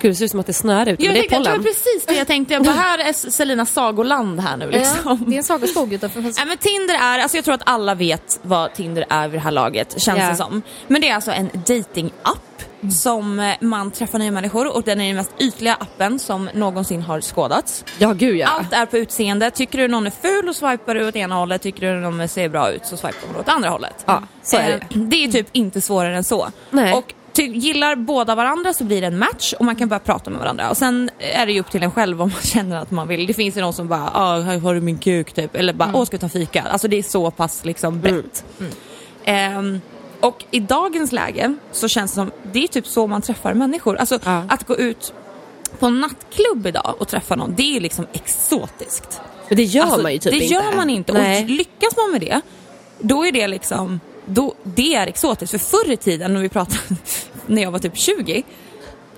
Gud, det ser ut som att det snöar ute, Jag men det är det pollen. precis det jag tänkte. Jag bara, här är Selinas sagoland här nu liksom. Ja, det är en sagoskog utanför Nej men Tinder är, alltså jag tror att alla vet vad Tinder är vid det här laget, känns Ja. det som. Men det är alltså en dating-app som eh, man träffar nya människor och den är den mest ytliga appen som någonsin har skådats. Ja, gud ja. Allt är på utseende. Tycker du någon är ful och swipar du åt ena hållet, tycker du någon ser bra ut så swipar du åt andra hållet. Ja, så är Eh, det är typ inte svårare än så. Nej. Och gillar båda varandra så blir det en match och man kan börja prata med varandra. Och sen är det ju upp till en själv om man känner att man vill. Det finns ju någon som bara, ah, här har du min kuk typ. Eller bara, åh ska vi ta fika? Alltså det är så pass liksom brett. Ehm, och i dagens läge så känns det som, det är typ så man träffar människor. Alltså Ja. att gå ut på en nattklubb idag och träffa någon, det är ju liksom exotiskt. Men det gör Alltså, man ju typ det inte. gör man inte. Nej. Och lyckas man med det, då är det liksom, då, det är exotiskt. För förr i tiden, när vi pratade, när jag var typ 20,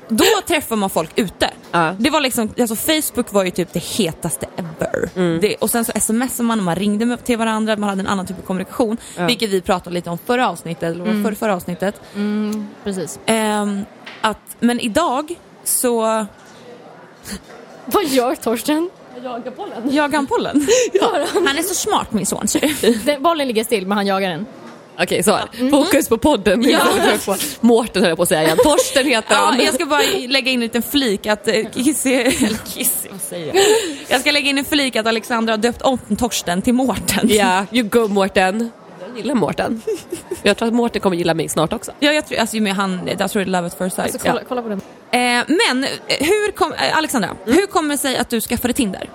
då träffar man folk ute. Ja. Det var liksom, alltså Facebook var ju typ det hetaste ever. Mm. Det, och sen så smsade man och man ringde med, till varandra, man hade en annan typ av kommunikation. Vilket vi pratade lite om förra avsnittet, eller mm. förra, förra avsnittet. Precis. Ehm, att, men idag så Vad gör Torsten? jagar han pollen. Han är så smart min son. Den, bollen ligger still men han jagar den. Okej, så. Fokus på podden. Ja. Mårten höll jag på att säga igen. Torsten heter Ja, han. jag ska bara lägga in en liten flik att eh, Kissy, eller Kissy, vad säger jag? Jag ska lägga in en flik att Alexandra har döpt om Torsten till Mårten. Ja, you go Mårten. Jag gillar Mårten. Jag tror att Mårten kommer gilla mig snart också. Ja, jag tror, alltså, med han, jag tror det är love at first sight. Alltså, kolla, kolla på den. Eh, men eh, hur kom, eh, Alexandra, hur kommer det sig att du skaffade Tinder?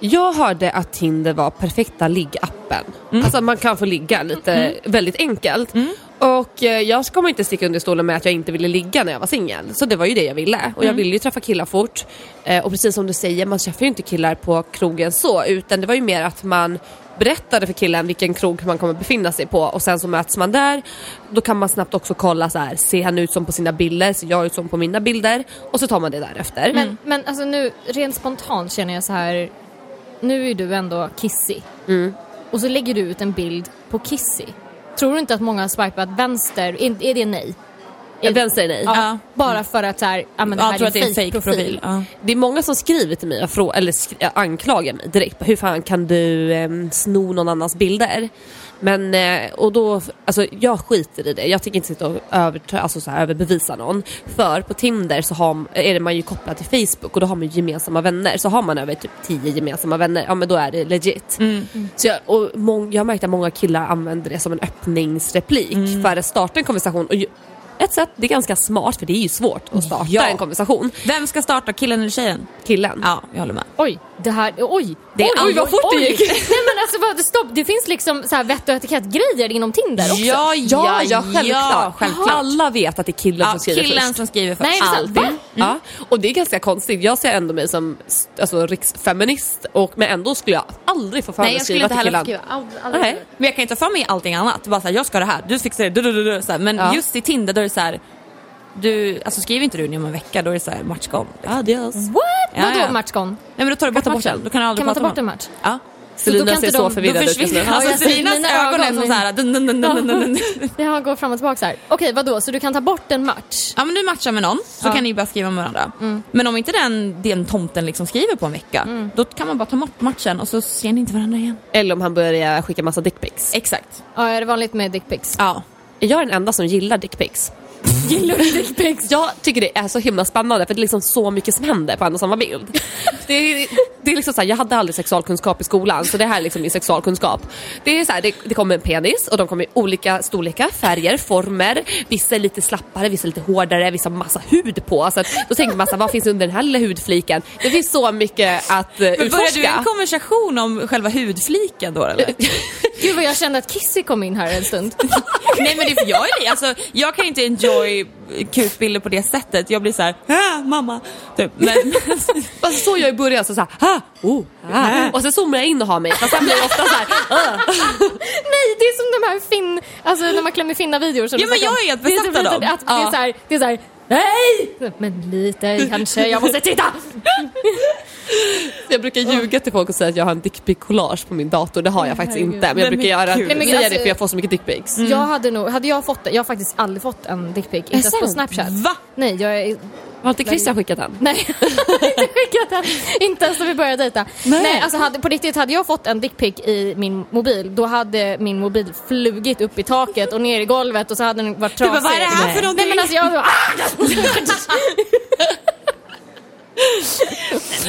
Jag hörde att Tinder var perfekta liggappen. Alltså man kan få ligga lite väldigt enkelt. Och eh, jag kommer inte sticka under stolen med att jag inte ville ligga när jag var singel. Så det var ju det jag ville. Och jag ville ju träffa killar fort. Eh, och precis som du säger, man träffar ju inte killar på krogen så. Utan det var ju mer att man berättade för killen vilken krog man kommer befinna sig på och sen så möts man där. Då kan man snabbt också kolla så här, ser han ut som på sina bilder, ser jag ut som på mina bilder? Och så tar man det därefter. Men, men alltså nu, rent spontant känner jag så här. Nu är du ändå kissig. Och så lägger du ut en bild på kissig. Tror du inte att många har swipat vänster? Är, är det nej? Eh, Vänster är nej. Ja, Ja. Bara för att så här, ja, men det Jag här tror är att det är en fake fake profil. Ja. Det är många som skriver till mig och eller anklagar mig direkt. Hur fan kan du eh, sno någon annans bilder? Men, eh, och då, alltså jag skiter i det. Jag tänker inte sitta och över, alltså så här, överbevisa någon. För på Tinder så har, är det man ju kopplad till Facebook och då har man ju gemensamma vänner. Så har man över typ 10 gemensamma vänner, ja men då är det legit. Så jag, och mång, jag har märkt att många killar använder det som en öppningsreplik för att starta en konversation. Och ju, ett sätt, det är ganska smart för det är ju svårt att starta Ja. en konversation. Vem ska starta, killen eller tjejen? Killen. Ja, jag håller med. Oj, det här, oj. Det är oj, aldrig- vad fort det gick. Nej men alltså vad, stopp, det finns liksom så här vett och etikett-grejer inom Tinder också. Ja, Ja, ja, självklart. ja, självklart. Alla vet att det är killen Ja, som skriver killen först. som skriver först. Nej? Alltid. Va? Ja. Och det är ganska konstigt. Jag ser ändå mig som alltså, riksfeminist och, men ändå skulle jag aldrig få för mig Nej, att jag skulle skriva inte till heller killen. skriva. Aldrig, aldrig. Nej. Men jag kan inte ta för mig allting annat. Bara såhär, jag ska det här, du fixar det, du, du, du, du, så här. Men Ja. just i Tinder då är det så här. Du, alltså skriver inte du inom en vecka då är det så här match gone. Liksom. Adios. What? Ja, Vadå ja. match gone? Nej men då tar du bort matchen. Då kan du aldrig Kan man ta bort en match? Ja. Selina ser så de- Då förvirrad ut just nu. Ja, alltså jag ser Selinas mina ögon är som såhär, dun, dun, dun, dun, dun, dun. Det går fram och tillbaka så här. Okej, vadå? Så du kan ta bort en match? Ja men du matchar med någon så Ja. kan ni börja skriva med varandra. Men om inte den, den tomten liksom skriver på en vecka, då kan man bara ta bort matchen och så ser ni inte varandra igen. Eller om han börjar skicka massa dickpics. Exakt. Ja, är det vanligt med dickpics? Ja. Jag är den enda som gillar dickpics. Gillar du dickpics? Jag tycker det är så himla spännande för det är liksom så mycket som händer på en och samma bild. Det är, det är liksom så här, jag hade aldrig sexualkunskap i skolan så det här är liksom min sexualkunskap. Det är så här, det, det kommer en penis och de kommer i olika storlekar, färger, former. Vissa är lite slappare, vissa är lite hårdare, vissa har massa hud på. Så att, då tänker man så här, vad finns under den här lilla hudfliken? Det finns så mycket att uh, Men börjar utforska. du en konversation om själva hudfliken då eller? Gud vad jag kände att Kissy kom in här en stund. Nej men det, för jag, är, alltså, jag kan inte enjoy kukbilder på det sättet. Jag blir så här, ah, mamma. Typ. Men, Alltså, så jag i början, så, så här, ha, oh, ah. och sen zoomar jag in och har mig. Fast sen blir det ofta så här, ah. Nej, det är som de här fin... Alltså när man klämmer finna-videor. som Ja, men jag är helt Det besatt av dem. Att det är så här, det är så här, nej! Men lite kanske, jag måste titta! Jag brukar ljuga till folk och säga att jag har en dickpic-collage på min dator. Det har jag faktiskt herregud. inte. Men jag brukar göra, säga Nej, men det alltså- för jag får så mycket dickpics. Jag hade nog, hade jag fått det, jag har faktiskt aldrig fått en dickpic, inte ens på snapchat. Va? Nej, jag är Har inte Christian skickat den? Nej, inte skickat den. Inte ens när vi började dejta. Nej, alltså hade, på riktigt hade jag fått en dickpic i min mobil, då hade min mobil flugit upp i taket och ner i golvet och så hade den varit Du trasig. bara, vad är det här Nej. för någonting? Nej men alltså jag bara,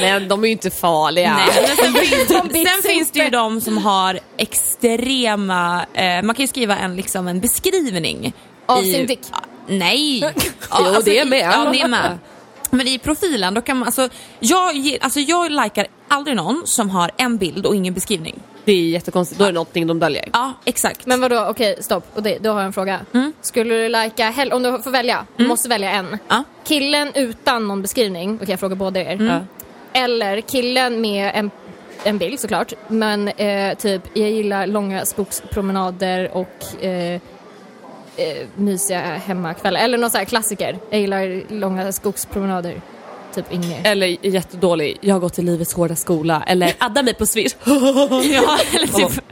Men de är ju inte farliga. Nej, sen, finns, sen finns det ju de som har extrema, eh, man kan ju skriva en, liksom, en beskrivning. Av i, sin dick? Nej! Ja, Jo, det är med. Ja, det är med. Men i profilen, då kan man, alltså, jag, alltså, jag likar aldrig någon som har en bild och ingen beskrivning. Det är jättekonstigt, då är det någonting de döljer. Ja, exakt. Men vadå, okej stopp. Och det, då har jag en fråga. Skulle du hell- om du får välja, du måste välja en. Ja. Killen utan någon beskrivning, okej jag frågar båda er. Ja. Eller killen med en, en bild såklart, men eh, typ jag gillar långa skogspromenader och eh, eh, mysiga hemmakvällar. Eller någon sån här klassiker. Jag gillar långa skogspromenader. Typ inget. Eller jättedålig, jag har gått i livets hårda skola. Eller adda mig på Swish. Ja, eller typ,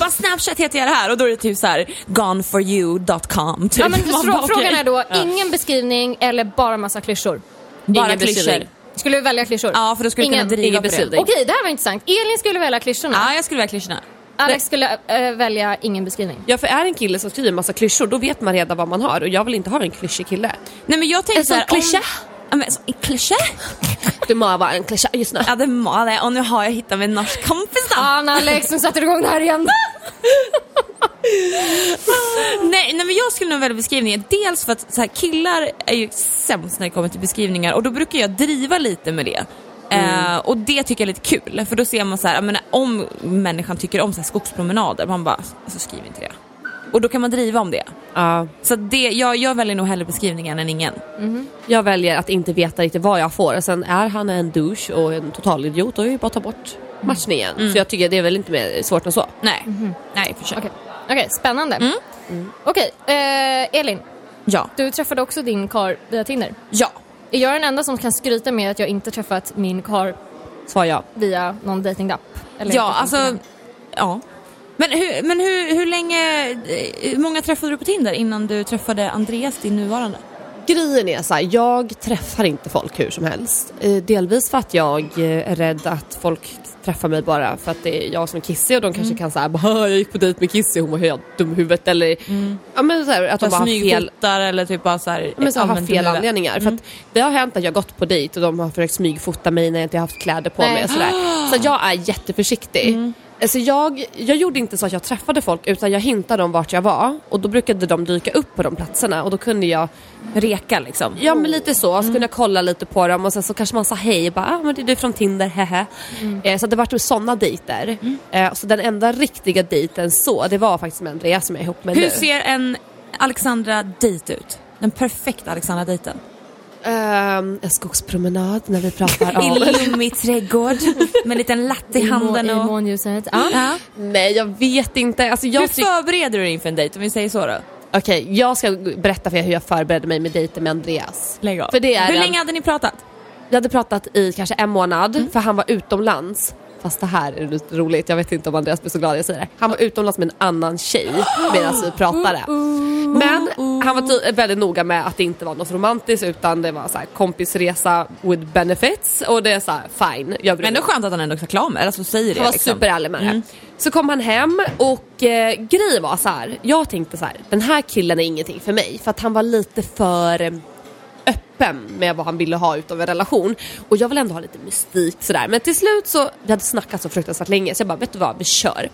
bara Snapchat heter jag det här och då är det typ så här goneforyou.com. Typ. Ja, men bara, frågan är då, ingen beskrivning eller bara massa klyschor? Bara Ingen klyschor. Skulle du välja klyschor? Ja, för då skulle Ingen- kunna driva ingen på det. Okej, det här var intressant. Elin skulle välja klyschorna. Ja, jag skulle välja klyschorna. Alex skulle äh, välja ingen beskrivning. Ja för är en kille som skriver massa klyschor då vet man redan vad man har och jag vill inte ha en klyschig kille. Nej men jag tänkte En sån så här, klyscha? Om, en klyscha? Du må vara en klyscha just nu. Ja det må det och nu har jag hittat min norsk kompis då. Fan Alex, nu sätter du igång det här igen. Nej, nej men jag skulle nog välja beskrivningar. Dels för att så här, killar är ju sämst när det kommer till beskrivningar och då brukar jag driva lite med det. Eh, och det tycker jag är lite kul för då ser man så här, jag menar, om människan tycker om så här, skogspromenader, man bara, alltså skriv inte det. Och då kan man driva om det. Ja. Så det, jag, jag väljer nog hellre beskrivningen än ingen. Jag väljer att inte veta riktigt vad jag får. Sen är han en douche och en total idiot då är det bara att ta bort matchningen. Så jag tycker det är väl inte mer svårt än så. Nej, nej för sig. Okej, Okej, spännande. Okej, eh, Elin. Ja. Du träffade också din kar via Tinder. Ja. Är jag den enda som kan skryta med att jag inte träffat min kar Svar ja. via någon datingapp? Eller Ja, alltså, ja. Men, hur, men hur, hur länge, eh, hur många träffade du på Tinder innan du träffade Andreas, din nuvarande? Grejen är så här, jag träffar inte folk hur som helst. Eh, Delvis för att jag eh, är rädd att folk träffar mig bara för att det är jag som är kissig och de kanske kan säga jag gick på dejt med Kissy hon var helt dum i huvudet eller ja, men så här, att de bara har fel eller typ bara så här, men så har fel anledningar. För att det har hänt att jag gått på dejt och de har försökt smygfota mig när jag inte har haft kläder på mig och sådär. Så jag är jätteförsiktig. Alltså jag, jag gjorde inte så att jag träffade folk utan jag hintade om vart jag var och då brukade de dyka upp på de platserna och då kunde jag Reka liksom. Ja men lite så, så kunde jag kolla lite på dem och sen så kanske man sa hej bara ah, men det är du från Tinder, hehe. Eh, så det vart sådana dejter. Eh, så den enda riktiga dejten så, det var faktiskt med Andreas som jag är ihop med Hur nu. ser en Alexandra dejt ut? Den perfekta Alexandra-dejten. Ehm, en skogspromenad när vi pratar om... I lummig trädgård med en liten latte i handen I och... månljuset. Ja. Ja. Nej jag vet inte. Alltså, jag Hur förbereder du dig inför en dejt om vi säger så då? Okej, jag ska berätta för er hur jag förberedde mig med dejten med Andreas. Lägg av. För det är Hur en- länge hade ni pratat? Vi hade pratat i kanske en månad Mm. för han var utomlands. Fast det här är lite roligt, jag vet inte om Andreas blir så glad jag säger det. Han var utomlands med en annan tjej medan vi pratade. Men han var väldigt noga med att det inte var något romantiskt utan det var så här kompisresa with benefits och det är så här fine. Jag Men mig ändå skönt att han ändå är klar med det, alltså säger det han var liksom. superärlig med det. Så kom han hem och eh, grejen var så här. jag tänkte så här, den här killen är ingenting för mig för att han var lite för öppen med vad han ville ha utav en relation. Och jag vill ändå ha lite mystik sådär. Men till slut så, vi hade snackat så fruktansvärt länge så jag bara, vet du vad, vi kör.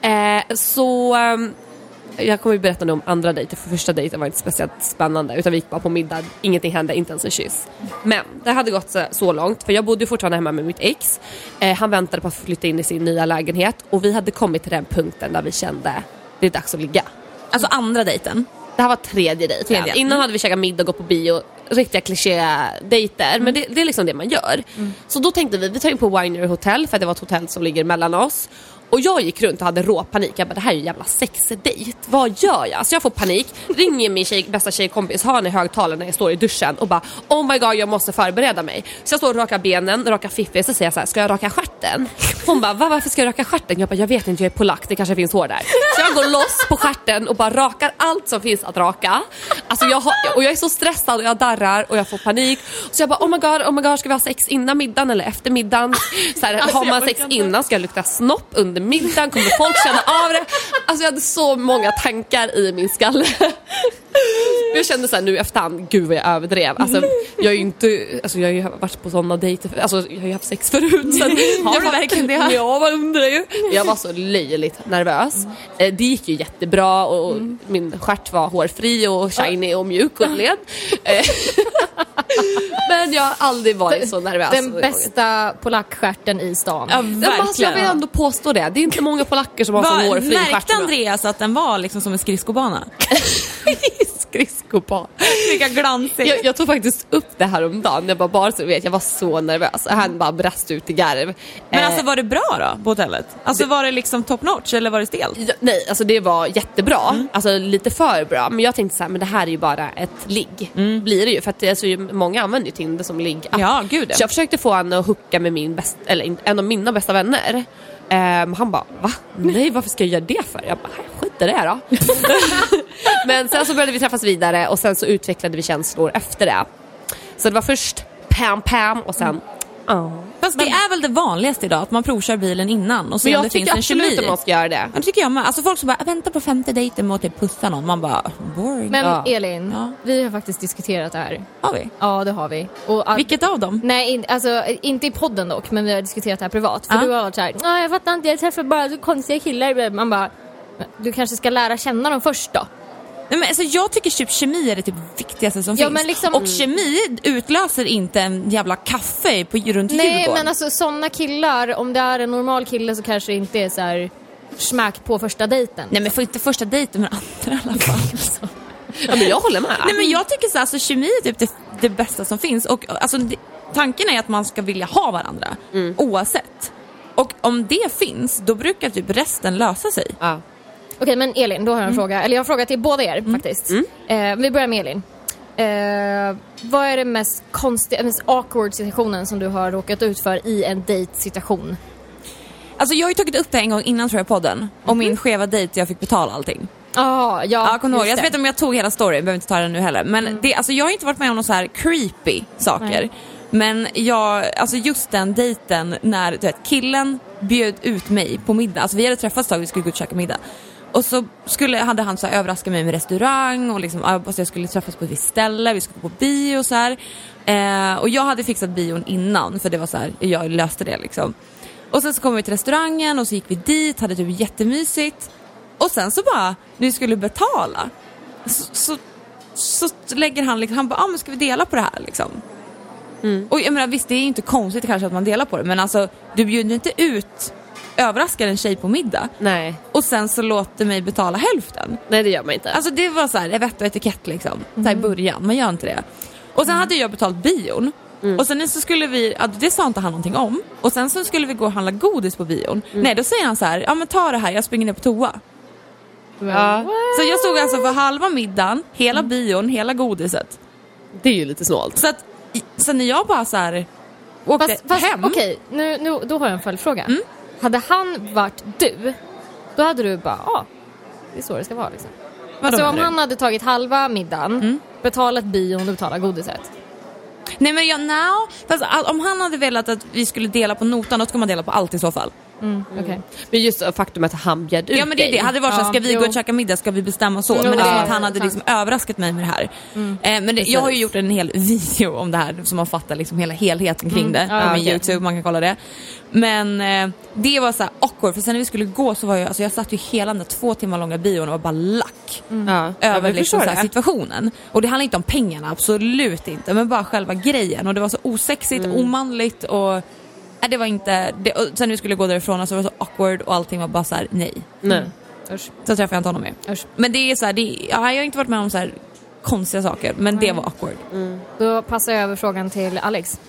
Eh, så ehm, jag kommer ju berätta nu om andra dejter, för första dejten var inte speciellt spännande utan vi gick bara på middag, ingenting hände, inte ens en kyss. Men det hade gått så, så långt, för jag bodde fortfarande hemma med mitt ex. Eh, han väntade på att få flytta in i sin nya lägenhet och vi hade kommit till den punkten där vi kände det är dags att ligga. Alltså andra dejten. Det här var tredje dejten. Tredje. Innan Mm. hade vi käkat middag och gått på bio, riktiga kliché-dejter. Men det, det är liksom det man gör. Så då tänkte vi, vi tar in på Winery Hotel för det var ett hotell som ligger mellan oss. Och jag gick runt och hade råpanik. Jag bara, det här är ju en jävla sexdejt. Vad gör jag? Så jag får panik, ringer min tjej, bästa tjejkompis, har henne i högtalaren när jag står i duschen och bara Oh my god, jag måste förbereda mig. Så jag står och rakar benen, rakar fiffi, så säger jag så här, ska jag raka stjärten? Hon bara, Va, varför ska jag raka stjärten? Jag bara, jag vet inte, jag är polack, det kanske finns hår där. Så jag går loss på stjärten och bara rakar allt som finns att raka. Alltså jag har, och jag är så stressad och jag darrar och jag får panik. Så jag bara oh my god, oh my god ska vi ha sex innan middagen eller efter middagen? Så här, har man sex innan ska jag lukta snopp under middagen, kommer folk känna av det? Alltså jag hade så många tankar i min skalle. Jag kände såhär nu i efterhand, gud vad jag överdrev. Alltså, jag är ju inte, alltså, jag har ju varit på sådana dejter, alltså, jag har ju haft sex förut. Så Har jag du verkligen det? Ja, man undrar ju. Jag var så löjligt nervös. Eh, Det gick ju jättebra och min stjärt var hårfri och shiny och mjuk och led. Eh, Men jag har aldrig varit så nervös. Den bästa polackstjärten i stan. Ja, men alltså, jag vill verkligen. ändå påstå det. Det är inte många polacker som har så hårfri stjärt. märkte. Andreas att den var liksom som en skridskobana? Skridskobana. Lika glansig. Jag, jag tog faktiskt upp det här om dagen. Jag bara, bara så vet, jag var så nervös. Han bara brast ut i garv. Men Eh, alltså var det bra då på hotellet? Alltså var det liksom top notch eller var det stelt? Ja, nej, alltså det var jättebra. Alltså lite för bra. Men jag tänkte så här, men det här är ju bara ett ligg. Blir det ju. För att det, alltså, många använder ju Tinder som ligg. Ja, gud. Så jag försökte få honom att hooka med min bäst, eller en av mina bästa vänner. Um, han bara, va? Nej, varför ska jag göra det för? Jag bara, skit i det då. men sen så började vi träffas vidare och sen så utvecklade vi känslor efter det. Så det var först pam pam och sen ja. Fast det är väl det vanligaste idag, att man provkör bilen innan och Men ser om jag det finns tycker en absolut kemi. att man ska göra det. Ja, det tycker jag med. Alltså folk som bara väntar på femte dejten med att typ pussa någon, man bara boring. Men Ja. Elin, Ja. vi har faktiskt diskuterat det här. Har vi? Ja, det har vi. Och, att- Vilket av dem? Nej, in, alltså, inte i podden dock, men vi har diskuterat det här privat. För Ja. du har varit såhär, "Nej, jag fattar inte, jag träffar bara så konstiga killar. Man bara, du kanske ska lära känna dem först då. Nej, men alltså, jag tycker typ kemi är det typ viktigaste som Ja, finns. liksom- Och kemi utlöser inte en jävla kaffe på, runt Nej, Djurgården. men alltså sådana killar, om det är en normal kille så kanske det inte är så här smack på första dejten. Nej men för inte första dejten men andra i alla fall. Ja, men jag håller med. Nej men jag tycker så här, alltså, kemi är typ det, det bästa som finns och alltså, det, tanken är att man ska vilja ha varandra oavsett. Och om det finns, då brukar typ resten lösa sig. Ja. Okej, men Elin, då har jag en fråga. Eller jag har en fråga till båda er faktiskt. Eh, vi börjar med Elin. Eh, vad är det mest konstiga, mest awkward situationen som du har råkat ut för i en dejtsituation? Alltså jag har ju tagit upp det en gång innan tror jag podden. Om min skeva dejt jag fick betala allting. Ah, ja, Ja, kommer ihåg? Jag vet inte om jag tog hela storyn, behöver inte ta den nu heller. Men det, alltså, jag har inte varit med om några så här creepy saker. Nej. Men jag, alltså just den dejten när du vet, killen bjöd ut mig på middag. Alltså vi hade träffats ett tag, vi skulle gå ut och käka middag. Och så skulle, hade han så här, överraskat mig med restaurang och liksom, fast jag skulle träffas på ett visst ställe, vi skulle gå på bio och så här. Eh, och jag hade fixat bion innan för det var så här, jag löste det liksom. Och sen så kom vi till restaurangen och så gick vi dit, hade typ jättemysigt. Och sen så bara, när vi skulle betala så, så, så lägger han liksom, han bara, ah, men ska vi dela på det här liksom? Och jag menar visst det är inte konstigt kanske att man delar på det men alltså du bjuder inte ut, överraskar en tjej på middag Nej. och sen så låter mig betala hälften. Nej, det gör man inte. Alltså det var så här, vett och etikett liksom, så här i början, man gör inte det. Och sen hade jag betalt bion och sen så skulle vi, ja, det sa inte han någonting om. Och sen så skulle vi gå och handla godis på bion. Nej då säger han så här, ja men ta det här, jag springer ner på toa. ja, Så jag stod alltså för halva middagen, hela bion, hela godiset. det är ju lite snålt. Så att, så när jag bara så här åkte Fast, fast hem. okej, nu, nu, då har jag en följdfråga. Mm. Hade han varit du, då hade du bara, ja, ah, det är så det ska vara liksom. Vadå Alltså om du? han hade tagit halva middagen, Mm. betalat bion och betalat godiset. Nej men jag, no. Fast om han hade velat att vi skulle dela på notan, då ska man dela på allt i så fall. Mm, okej. Men just faktumet att han bjöd ut Ja men det är det, hade det varit så här, ska vi jo. gå och käka middag, ska vi bestämma så? Men det är som att han hade liksom överraskat mig med det här. Eh, men det, jag har ju gjort en hel video om det här så man fattar liksom hela helheten kring det. Ja, på min okej. youtube, man kan kolla det. Men eh, det var så här awkward för sen när vi skulle gå så var jag, alltså jag satt ju hela den där två timmar långa bion och var bara lack. Ja. Ja, över liksom så här situationen. Och det handlar inte om pengarna, absolut inte. Men bara själva grejen. Och det var så osexigt, Mm. omanligt och... Nej, det var inte... Det, och sen vi skulle gå därifrån, alltså det var så awkward och allting var bara så här: nej. Nej. Usch. Så träffade jag inte honom mer. Usch. Men det är så här, det, ja, jag har inte varit med om så här konstiga saker, men det var awkward. Då passar jag över frågan till Alex.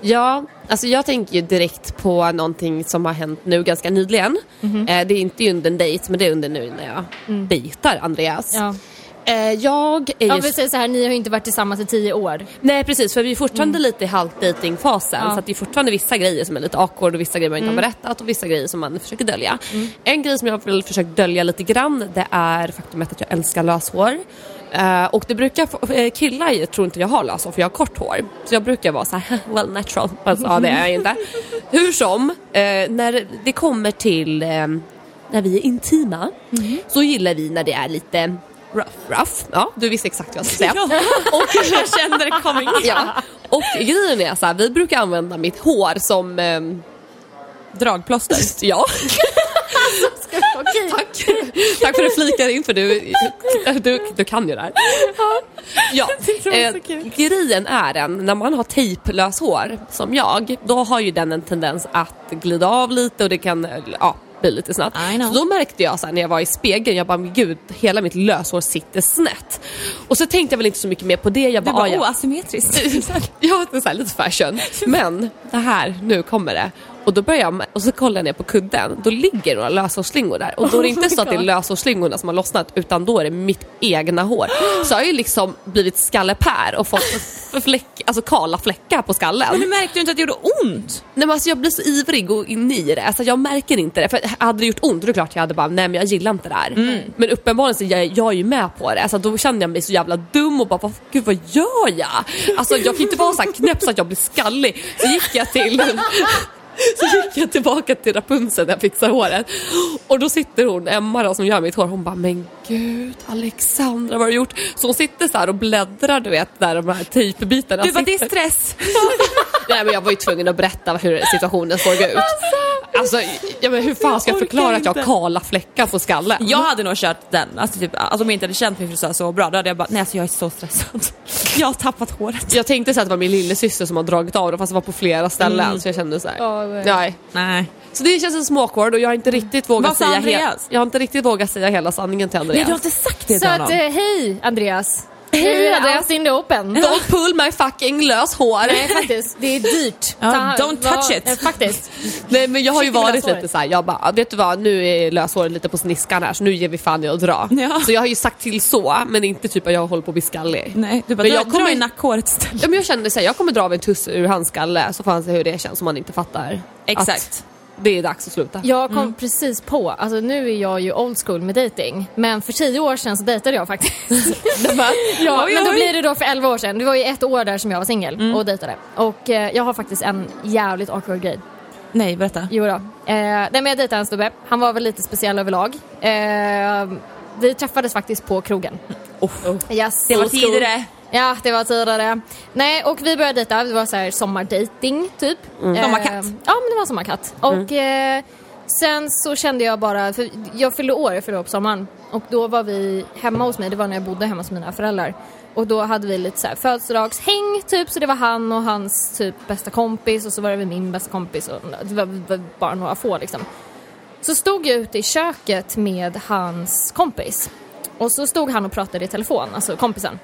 Ja, alltså jag tänker ju direkt på någonting som har hänt nu ganska nyligen. Mhm. Eh, det är inte under en dejt, men det är under nu när jag dejtar Andreas. Ja. Eh, jag är Ja, ju... vi säger så här, ni har ju inte varit tillsammans i tio år. Nej precis, för vi är fortfarande lite i halvdatingfasen Ja. så att det är fortfarande vissa grejer som är lite awkward och vissa grejer man inte har berättat och vissa grejer som man försöker dölja. En grej som jag vill försöka dölja lite grann det är faktumet att jag älskar löshår. Eh, och det brukar, eh, killar tror inte jag har löshår för jag har kort hår. Så jag brukar vara så här, well natural. Alltså, ja det är jag inte. Hur som, eh, när det kommer till eh, när vi är intima så gillar vi när det är lite rough. rough. Ja, du visste exakt vad jag skulle säga. Och jag kände det coming. Ja. Och grejen är så här, vi brukar använda mitt hår som... ehm, Dragplåster. ja. Tack. Tack för att du flikar in för du, du, du kan ju det här. Ja. det var Eh, så kul. grejen är den, när man har tejplös hår som jag, då har ju den en tendens att glida av lite och det kan ja, bli lite snett. Så då märkte jag så här, när jag var i spegeln, jag bara men gud, hela mitt löshår sitter snett. Och så tänkte jag väl inte så mycket mer på det. Jag Du bara, bara, ah, asymmetriskt. Ja, det är så här, lite fashion. Men det här, nu kommer det. Och då börjar jag, och så kollar jag ner på kudden, då ligger några löshårsslingor där. Och då är det inte så att det är löshårsslingorna som har lossnat, utan då är det mitt egna hår. Så jag har ju liksom blivit skallepär och fått fläck, alltså kala fläckar på skallen. Men du märkte ju inte att det gjorde ont? Nej, men alltså jag blir så ivrig och inne i det. Alltså jag märker inte det. För hade det gjort ont då är det klart jag hade bara, nej men jag gillar inte det här. Men uppenbarligen så jag, jag är ju med på det. Alltså då kände jag mig så jävla dum och bara, vad, gud vad gör jag? Alltså jag kan inte vara så här knäpp så att jag blir skallig. Så gick jag till så gick jag tillbaka till Rapunzel när jag fixar håret. Och då sitter hon, Emma då, som gör mitt hår, hon bara men gud Alexandra vad har du gjort? Så hon sitter så och bläddrar du vet där de här tejpbitarna Du bara, det är stress. Nej men jag var ju tvungen att berätta hur situationen såg ut. Alltså, ja, men hur fan ska jag förklara att jag har kala fläckar på skallen? Jag hade nog kört den, alltså, typ, alltså om jag inte hade känt min frisör så bra då hade jag bara, nej alltså jag är så stressad. Jag har tappat håret. Jag tänkte så att det var min lillasyster som har dragit av det fast det var på flera ställen så jag kände så här. Ja, Nej. Nej. Så det känns en småkord och jag har inte riktigt vågat Vad säga Andreas? Jag har inte riktigt vågat säga hela sanningen till Nej Andreas. du har inte sagt det Så till att, honom. eh, hej Andreas. Hej, Andreas. allt in the open. Don't pull my fucking lös hår. Nej faktiskt, det är dyrt. Ja, don't touch it. eh, Faktiskt. Nej men jag har ju varit lite såhär, jag bara, vet du vad nu är löshåret lite på sniskan här så nu ger vi fan i att dra. Ja. Så jag har ju sagt till så men inte typ att jag håller på att bli skallig. Nej, du bara, Men dra, jag kommer- dra i nackhåret istället. Ja, men jag kände såhär, jag kommer dra av en tuss ur hans skalle så får han se hur det känns om man inte fattar. Exakt. Att det är dags att sluta. Jag kom precis på, alltså nu är jag ju old school med dating men för tio år sedan så dejtade jag faktiskt. ja, Oj, men då blir det då för elva år sedan. Det var ju ett år där som jag var singel och dejtade. Och eh, jag har faktiskt en jävligt awkward grej. Nej, berätta. Jo då. Eh, nej men jag dejtade en snubbe. Han var väl lite speciell överlag. Eh, vi träffades faktiskt på krogen. Yes. Det var tidigare. Ja, det var tidigare. Nej, och vi började dejta. Det var så här sommardating typ. Mm. Sommarkatt. Ja, men det var sommarkatt. Och eh, sen så kände jag bara, för jag fyllde år, jag fyllde år på sommaren. Och då var vi hemma hos mig, det var när jag bodde hemma hos mina föräldrar. Och då hade vi lite så här födelsedagshäng typ, så det var han och hans typ bästa kompis och så var det min bästa kompis och det var, var bara några få liksom. Så stod jag ute i köket med hans kompis. Och så stod han och pratade i telefon, alltså kompisen.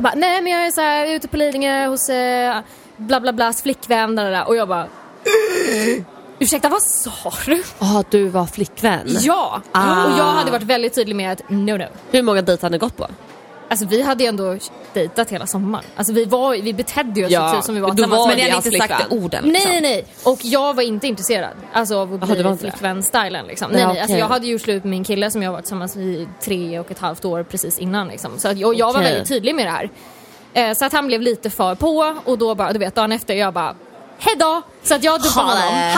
Bara, nej men jag är så här ute på Lidingö hos eh, bla bla blas flickvän där, där, och jag bara Ursäkta vad sa du? Ja, du var flickvän. Ja! Ah. Och jag hade varit väldigt tydlig med att no no. Hur många dejter har ni gått på? Alltså vi hade ju ändå dejtat hela sommaren. Alltså vi, var, vi betedde oss Ja, typ som vi var tillsammans. var Men ni hade inte sagt orden Nej, liksom. nej, nej. Och jag var inte intresserad alltså, av att var bli det? flickvän-stylen. Liksom. Ja, Nej, nej. Alltså, okej. jag hade gjort slut med min kille som jag var tillsammans med i tre och ett halvt år precis innan. Liksom. Så att, och jag var Okej. väldigt tydlig med det här. Eh, så att han blev lite för på och då bara, du vet, dagen efter jag bara Hejdå! Så att jag dubbade honom.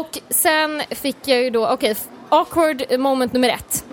Och sen fick jag ju då, okej, awkward moment nummer ett.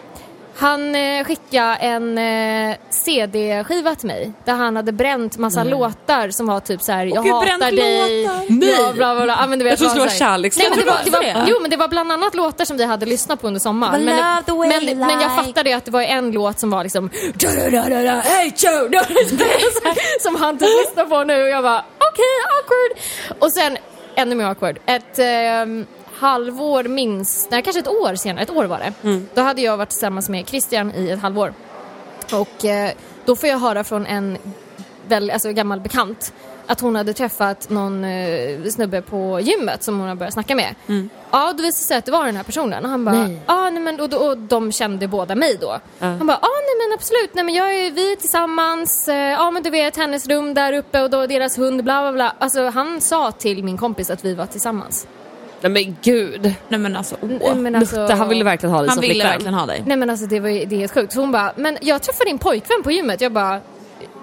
Han eh, skickade en eh, CD-skiva till mig där han hade bränt massa låtar som var typ så här, jag gud, hatar bränt dig. låtar. Nej. Ja, bla, bla, bla. Ja, men du vet, Jag trodde det här- kärlekslåtar. Nej, men det var, det var, det? jo men det var bland annat låtar som vi hade lyssnat på under sommaren. Men, love the way men, you men jag like. fattade att det var en låt som var liksom "Da-da-da-da-da, Hey Som han typ lyssnar på nu och jag bara okej awkward. Och sen ännu mer awkward. Ett ehm, halvår minst, nej kanske ett år senare, ett år var det. Mm. Då hade jag varit tillsammans med Christian i ett halvår. Och eh, då får jag höra från en väl, alltså, gammal bekant att hon hade träffat någon eh, snubbe på gymmet som hon har börjat snacka med. Ja, då visade det sig att det var den här personen. Och han bara, ja nej men och, och, och de kände båda mig då. Han bara, ja nej men absolut. Nej, men jag är, vi är tillsammans. Eh, ja, men du vet, hennes rum där uppe och då deras hund, bla bla bla. Alltså, han sa till min kompis att vi var tillsammans. Nej men gud. Nej men alltså, åh. Nej, men alltså, han ville verkligen ha dig Han som ville flickvän. verkligen ha dig. Nej men alltså det, var, ju- det är helt sjukt. Så hon bara, men jag träffade din pojkvän på gymmet. Jag bara,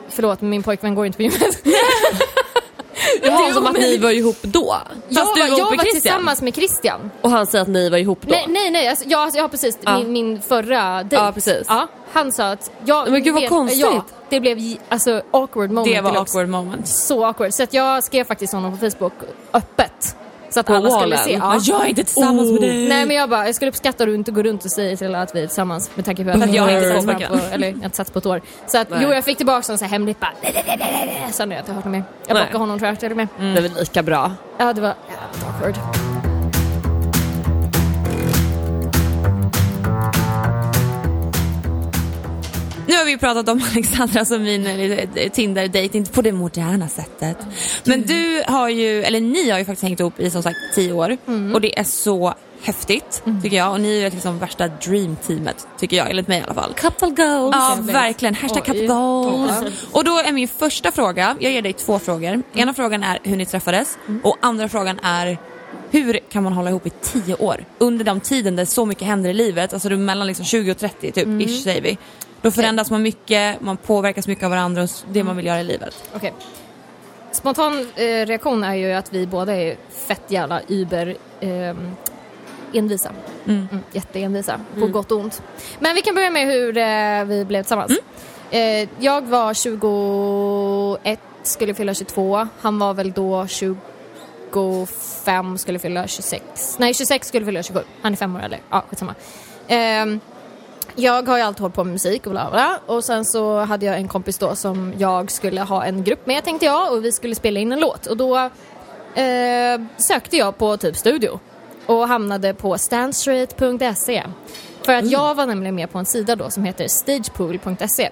förlåt men min pojkvän går inte på gymmet. Jaha, som att ni var ihop då? jag Fast du var, var jag var Christian? tillsammans med Christian. Och han säger att ni var ihop då? Nej, nej, nej. Alltså, ja, alltså, ja, precis. Ja. Min, min förra dejt. Ja, precis. Ja, han sa att... Jag Men gud, vad vet- konstigt. Ja, det blev alltså awkward moment. Det var awkward moment. Så awkward. Så att jag skrev faktiskt honom på Facebook öppet. Så att På alla skulle se. Ja. Jag är inte tillsammans Oh. med dig. Nej men jag bara, jag skulle uppskatta att du inte går runt och säger till alla att vi är tillsammans med tanke på att jag inte inte sett på, eller jag har inte sett på ett år. Så att Nej. jo jag fick tillbaka en sån här hemligt bara Sen när jag inte hört något mer. Jag blockade honom tror jag till och med. Det är väl lika bra. Ja det var jävligt awkward. Nu har vi ju pratat om Alexandra som min eh, Tinder-dejt, inte på det moderna sättet. Men du har ju, eller ni har ju faktiskt hängt ihop i som sagt tio år och det är så häftigt tycker jag och ni är liksom värsta dreamteamet tycker jag, enligt mig i alla fall. Couple goals. Ja, verkligen. Hashtag couple goals. Och då är min första fråga, jag ger dig två frågor. Ena frågan är hur ni träffades och andra frågan är hur kan man hålla ihop i tio år? Under den tiden där så mycket händer i livet, alltså mellan liksom 20 och 30 typ, ish säger vi. Då förändras man mycket, man påverkas mycket av varandra och det man vill göra i livet. Okej. Spontan eh, reaktion är ju att vi båda är fett jävla über ehm, envisa. Mm. Mm, jätteenvisa, på gott och ont. Men vi kan börja med hur eh, vi blev tillsammans. Mm. Eh, jag var 21, skulle fylla 22. Han var väl då 25, skulle fylla 26. Nej, 26 skulle fylla 27. Han är fem år eller? Ja, skitsamma. Ehm, jag har ju alltid hållit på med musik och bla bla. Och sen så hade jag en kompis då som jag skulle ha en grupp med tänkte jag och vi skulle spela in en låt. Och då eh, sökte jag på typ studio och hamnade på standstraight.se. För att jag var nämligen med på en sida då som heter stagepool.se.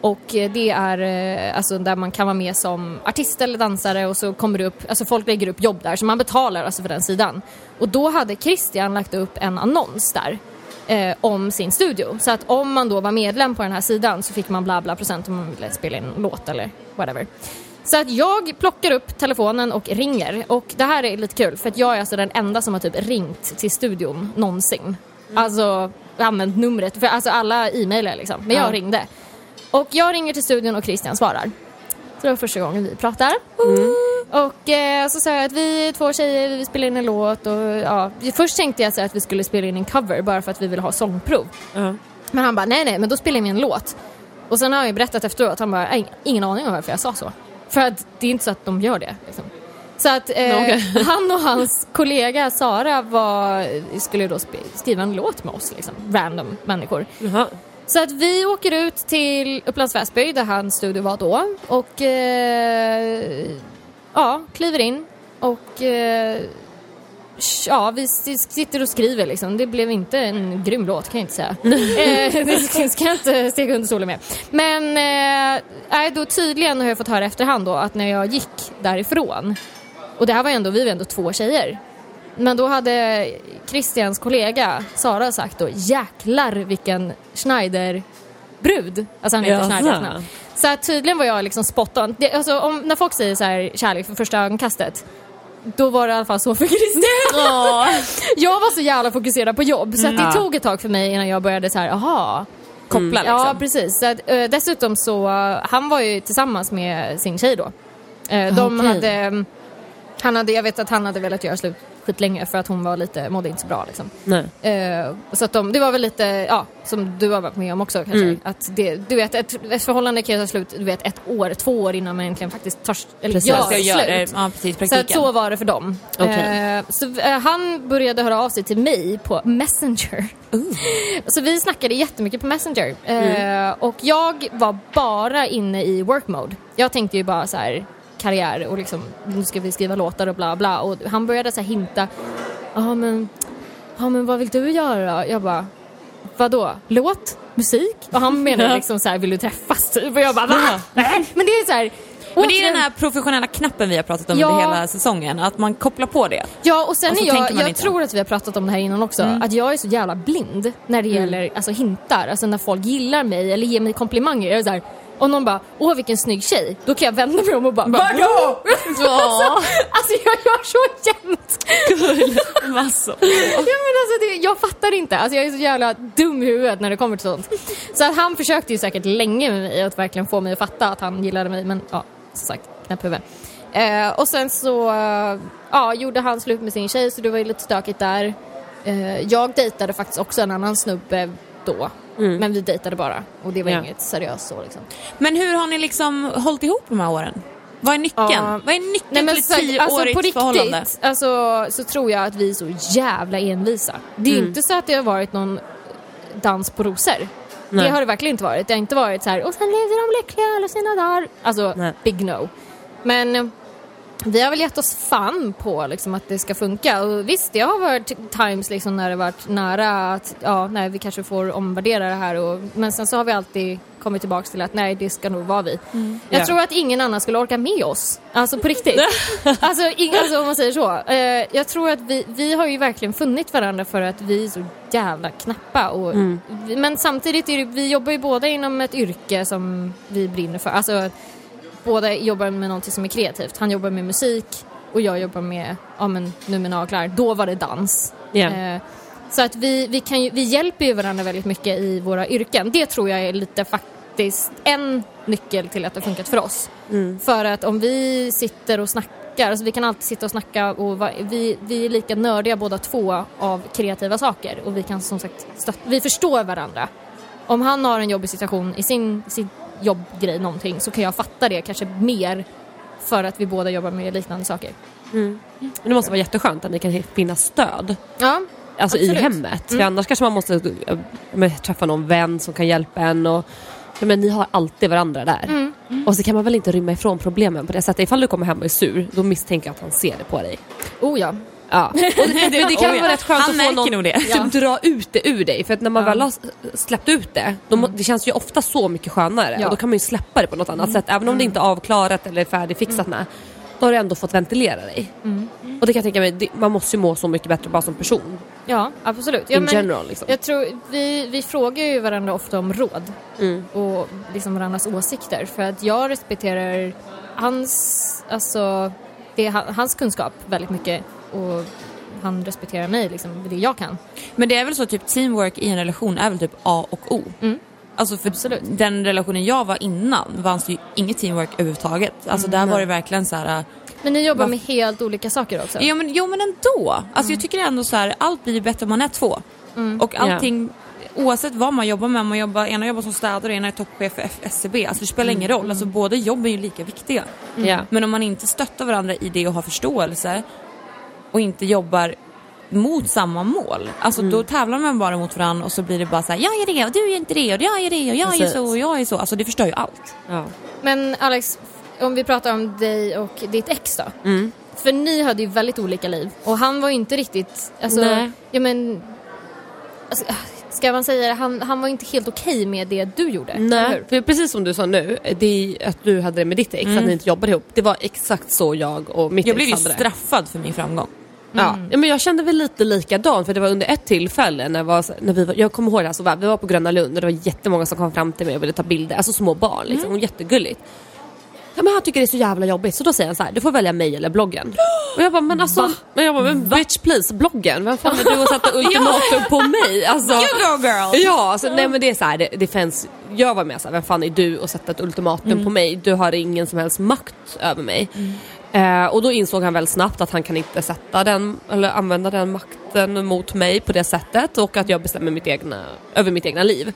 Och det är eh, alltså där man kan vara med som artist eller dansare och så kommer det upp, alltså folk lägger upp jobb där så man betalar alltså för den sidan. Och då hade Christian lagt upp en annons där eh, om sin studio. Så att om man då var medlem på den här sidan så fick man bla bla procent om man ville spela in en låt eller whatever. Så att jag plockar upp telefonen och ringer och det här är lite kul för att jag är alltså den enda som har typ ringt till studion någonsin. Alltså använt numret, för alltså alla e-mailar liksom. Men jag Ja. ringde. Och jag ringer till studion och Christian svarar. Så det var första gången vi pratar. Och eh, så sa jag att vi är två tjejer, vi spelar in en låt och ja. Först tänkte jag så att vi skulle spela in en cover bara för att vi vill ha sångprov. Ja. Men han bara, nej nej, men då spelar vi en låt. Och sen har jag ju berättat efteråt, han bara, "Jag har ingen aning om varför jag sa så. För att det är inte så att de gör det. Liksom. Så att eh, han och hans kollega Sara var, skulle då skriva en låt med oss, liksom. random människor. Jaha. Så att vi åker ut till Upplands Väsby där hans studio var då och eh, ja, kliver in och eh, ja, vi sitter och skriver liksom. Det blev inte en grym låt kan jag inte säga. eh, det ska, jag inte stega under stolen med. Men eh, då tydligen har jag fått höra efterhand då att när jag gick därifrån och det här var ändå, vi var ändå två tjejer. Men då hade Christians kollega Sara sagt då jäklar vilken Schneider-brud. Alltså han heter. Schneider. Så att tydligen var jag liksom spot on. Det, alltså, om, när folk säger så här kärlek för första ögonkastet då var det i alla fall så för Christian. jag var så jävla fokuserad på jobb så att det tog ett tag för mig innan jag började så här, aha. Koppla liksom. Ja, precis. Så eh, dessutom så, han var ju tillsammans med sin tjej då. Eh, de Okej. hade, mm, han hade, jag vet att han hade velat göra slut skitlänge för att hon var lite, mådde inte så bra liksom. Eh, så att de, det var väl lite, ja, som du har varit med om också kanske. Mm. Att det, du vet, ett, ett förhållande kan ju ta slut, du vet, ett år, två år innan man egentligen faktiskt tar, eller Precis. gör det. slut. Ja, precis. Så, att så var det för dem. Okej. Eh, så eh, han började höra av sig till mig på Messenger. Så vi snackade jättemycket på Messenger. Eh, och jag var bara inne i work mode. Jag tänkte ju bara så här karriär och liksom nu ska vi skriva låtar och bla bla. Och han började så här hinta. Ja men, ja men vad vill du göra? Jag bara, vadå? Låt? Musik? Och han menade liksom så här, vill du träffas typ? Och jag bara, va? Nej. Men det är så här, Men det är den här professionella knappen vi har pratat om Ja. under hela säsongen, att man kopplar på det. Ja och sen Och är jag, jag inte. Mm. tror att vi har pratat om det här innan också, att jag är så jävla blind när det gäller alltså, hintar, alltså när folk gillar mig eller ger mig komplimanger. Jag är så här, om någon bara “Åh vilken snygg tjej” då kan jag vända mig om och bara “Vadå?” alltså, alltså jag gör så jämt. Massor. Ja, men alltså, det, jag fattar inte, alltså, jag är så jävla dum i huvudet när det kommer till sånt. Så att han försökte ju säkert länge med mig att verkligen få mig att fatta att han gillade mig men ja, som sagt, knäpphuvud. Eh, och sen så eh, ja, gjorde han slut med sin tjej så det var ju lite stökigt där. Eh, jag dejtade faktiskt också en annan snubbe då. Men vi dejtade bara och det var Ja. inget seriöst så liksom. Men hur har ni liksom hållit ihop de här åren? Vad är nyckeln? Ja. Vad är nyckeln Nej, men till ett så, alltså, tioårigt på riktigt, förhållande? alltså, så tror jag att vi är så jävla envisa. Det är Mm. inte så att det har varit någon dans på rosor. Nej. Det har det verkligen inte varit. Det har inte varit så här, och sen levde de lyckliga alla sina dagar. Alltså, Nej. big no. Men vi har väl gett oss fan på liksom, att det ska funka. Och visst, det har varit times liksom, när det varit nära att ja, nej, vi kanske får omvärdera det här. Och, men sen så har vi alltid kommit tillbaka till att nej, det ska nog vara vi. Jag Ja. tror att ingen annan skulle orka med oss. Alltså på riktigt. alltså, ing, alltså om man säger så. Eh, jag tror att vi, vi har ju verkligen funnit varandra för att vi är så jävla knappa. Och, vi- Men samtidigt är det, vi jobbar ju båda inom ett yrke som vi brinner för. Alltså, båda jobbar med någonting som är kreativt. Han jobbar med musik och jag jobbar med, ja men nu med naglar. Då var det dans. Ja. Eh, så att vi, vi, kan ju, vi hjälper ju varandra väldigt mycket i våra yrken. Det tror jag är lite faktiskt en nyckel till att det har funkat för oss. För att om vi sitter och snackar, alltså vi kan alltid sitta och snacka och va, vi, vi är lika nördiga båda två av kreativa saker och vi kan som sagt stöt, vi förstår varandra. Om han har en jobbig situation i sin, sin jobbgrej någonting så kan jag fatta det kanske mer för att vi båda jobbar med liknande saker. Men det måste vara jätteskönt att ni kan finna stöd. Ja, Alltså i Absolut. hemmet. För annars kanske man måste äh, men, träffa någon vän som kan hjälpa en. Och, men ni har alltid varandra där. Och så kan man väl inte rymma ifrån problemen på det sättet. Ifall du kommer hem och är sur, då misstänker jag att han ser det på dig. oh ja. Ja. Och det, det, kan Oh ja. vara rätt skönt Han att få någon det. typ dra ut det ur dig. För att när man väl har släppt ut det, då må, det känns ju ofta så mycket skönare. Ja. Och då kan man ju släppa det på något annat sätt. Även om det inte är avklarat eller färdigfixat med. Då har du ändå fått ventilera dig. Och det kan jag tänka mig, det, man måste ju må så mycket bättre bara som person. Ja, absolut. Ja, In general liksom. Jag tror, vi, vi frågar ju varandra ofta om råd Mm. och liksom varandras åsikter för att jag respekterar hans, alltså, det hans kunskap väldigt mycket och han respekterar mig, liksom, det jag kan. Men det är väl så typ teamwork i en relation är väl typ A och O. Mm. Alltså för Absolut. den relationen jag var innan fanns det ju inget teamwork överhuvudtaget. Alltså där var det verkligen så här. Men ni jobbar med helt olika saker också. Ja men, jo men ändå. Alltså jag tycker ändå så här, allt blir ju bättre om man är två. Och allting, oavsett vad man jobbar med, man jobbar, ena jobbar som städare och ena är toppchef för SCB. Alltså det spelar ingen roll, alltså båda jobb är ju lika viktiga. Ja. Men om man inte stöttar varandra i det och har förståelse och inte jobbar mot samma mål. Alltså då tävlar man bara mot varandra och så blir det bara så här, jag gör det och du gör inte det och jag gör det och jag är Precis. så och jag är så. Alltså det förstör ju allt. Ja. Men Alex, om vi pratar om dig och ditt ex då. Mm. För ni hade ju väldigt olika liv och han var ju inte riktigt, alltså, Nej. ja men, alltså, ska man säga han, han var inte helt okej med det du gjorde. Nej, för precis som du sa nu, det är att du hade det med ditt ex, att ni inte jobbade ihop. Det var exakt så jag och mitt Jag ex blev ju hade det. straffad för min framgång. Ja. ja, men jag kände väl lite likadant för det var under ett tillfälle när, jag var, när vi var, jag kommer ihåg det här så väl, vi var på Gröna Lund och det var jättemånga som kom fram till mig och ville ta bilder, alltså små barn liksom, och jättegulligt. Ja, men han tycker det är så jävla jobbigt så då säger han så här, du får välja mig eller bloggen. Och jag bara, men alltså, men jag bara, men bitch please, bloggen, vem fan är du att sätta ultimatum på mig? Alltså, You go girl! Ja, alltså, nej men det är så här, det, det finns, jag var med så här, vem fan är du att sätta ett ultimatum på mig? Du har ingen som helst makt över mig. Eh, och då insåg han väl snabbt att han kan inte sätta den, eller använda den makten mot mig på det sättet och att jag bestämmer mitt egna, över mitt egna liv.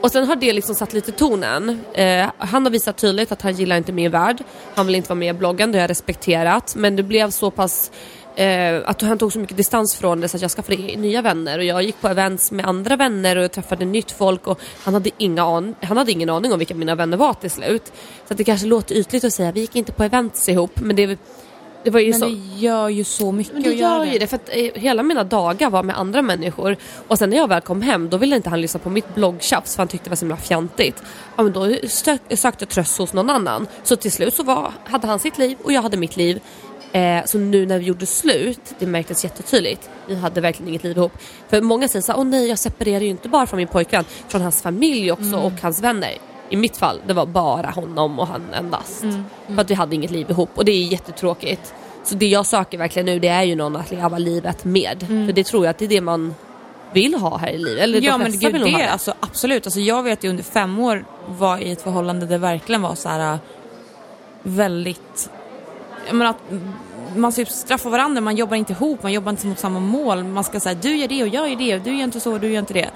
Och sen har det liksom satt lite tonen. Eh, han har visat tydligt att han gillar inte min värld. Han vill inte vara med i bloggen, det har jag respekterat. Men det blev så pass Eh, att han tog så mycket distans från det så att jag skaffade nya vänner och jag gick på events med andra vänner och träffade nytt folk och han hade, inga an han hade ingen aning om vilka mina vänner var till slut. Så att det kanske låter ytligt att säga vi gick inte på events ihop men det, det var ju Men så... det gör ju så mycket Men det att göra gör ju det för att eh, hela mina dagar var med andra människor och sen när jag väl kom hem då ville inte han lyssna på mitt bloggtjafs för han tyckte det var så himla fjantigt. Ja men då sökte jag tröst hos någon annan. Så till slut så var, hade han sitt liv och jag hade mitt liv. Eh, så nu när vi gjorde slut, det märktes jättetydligt. Vi hade verkligen inget liv ihop. För många säger så här, åh nej jag separerar ju inte bara från min pojkvän, från hans familj också och hans vänner. I mitt fall, det var bara honom och han endast. För att vi hade inget liv ihop och det är jättetråkigt. Så det jag söker verkligen nu det är ju någon att leva livet med. För det tror jag att det är det man vill ha här i livet. Eller Ja men gud vill nog ha det, det. alltså, absolut. Alltså, jag vet ju under fem år var i ett förhållande där det verkligen var så här äh, väldigt, jag menar, att man typ straffar varandra, man jobbar inte ihop, man jobbar inte mot samma mål. Man ska säga du gör det och jag gör det och du gör inte så och du gör inte det.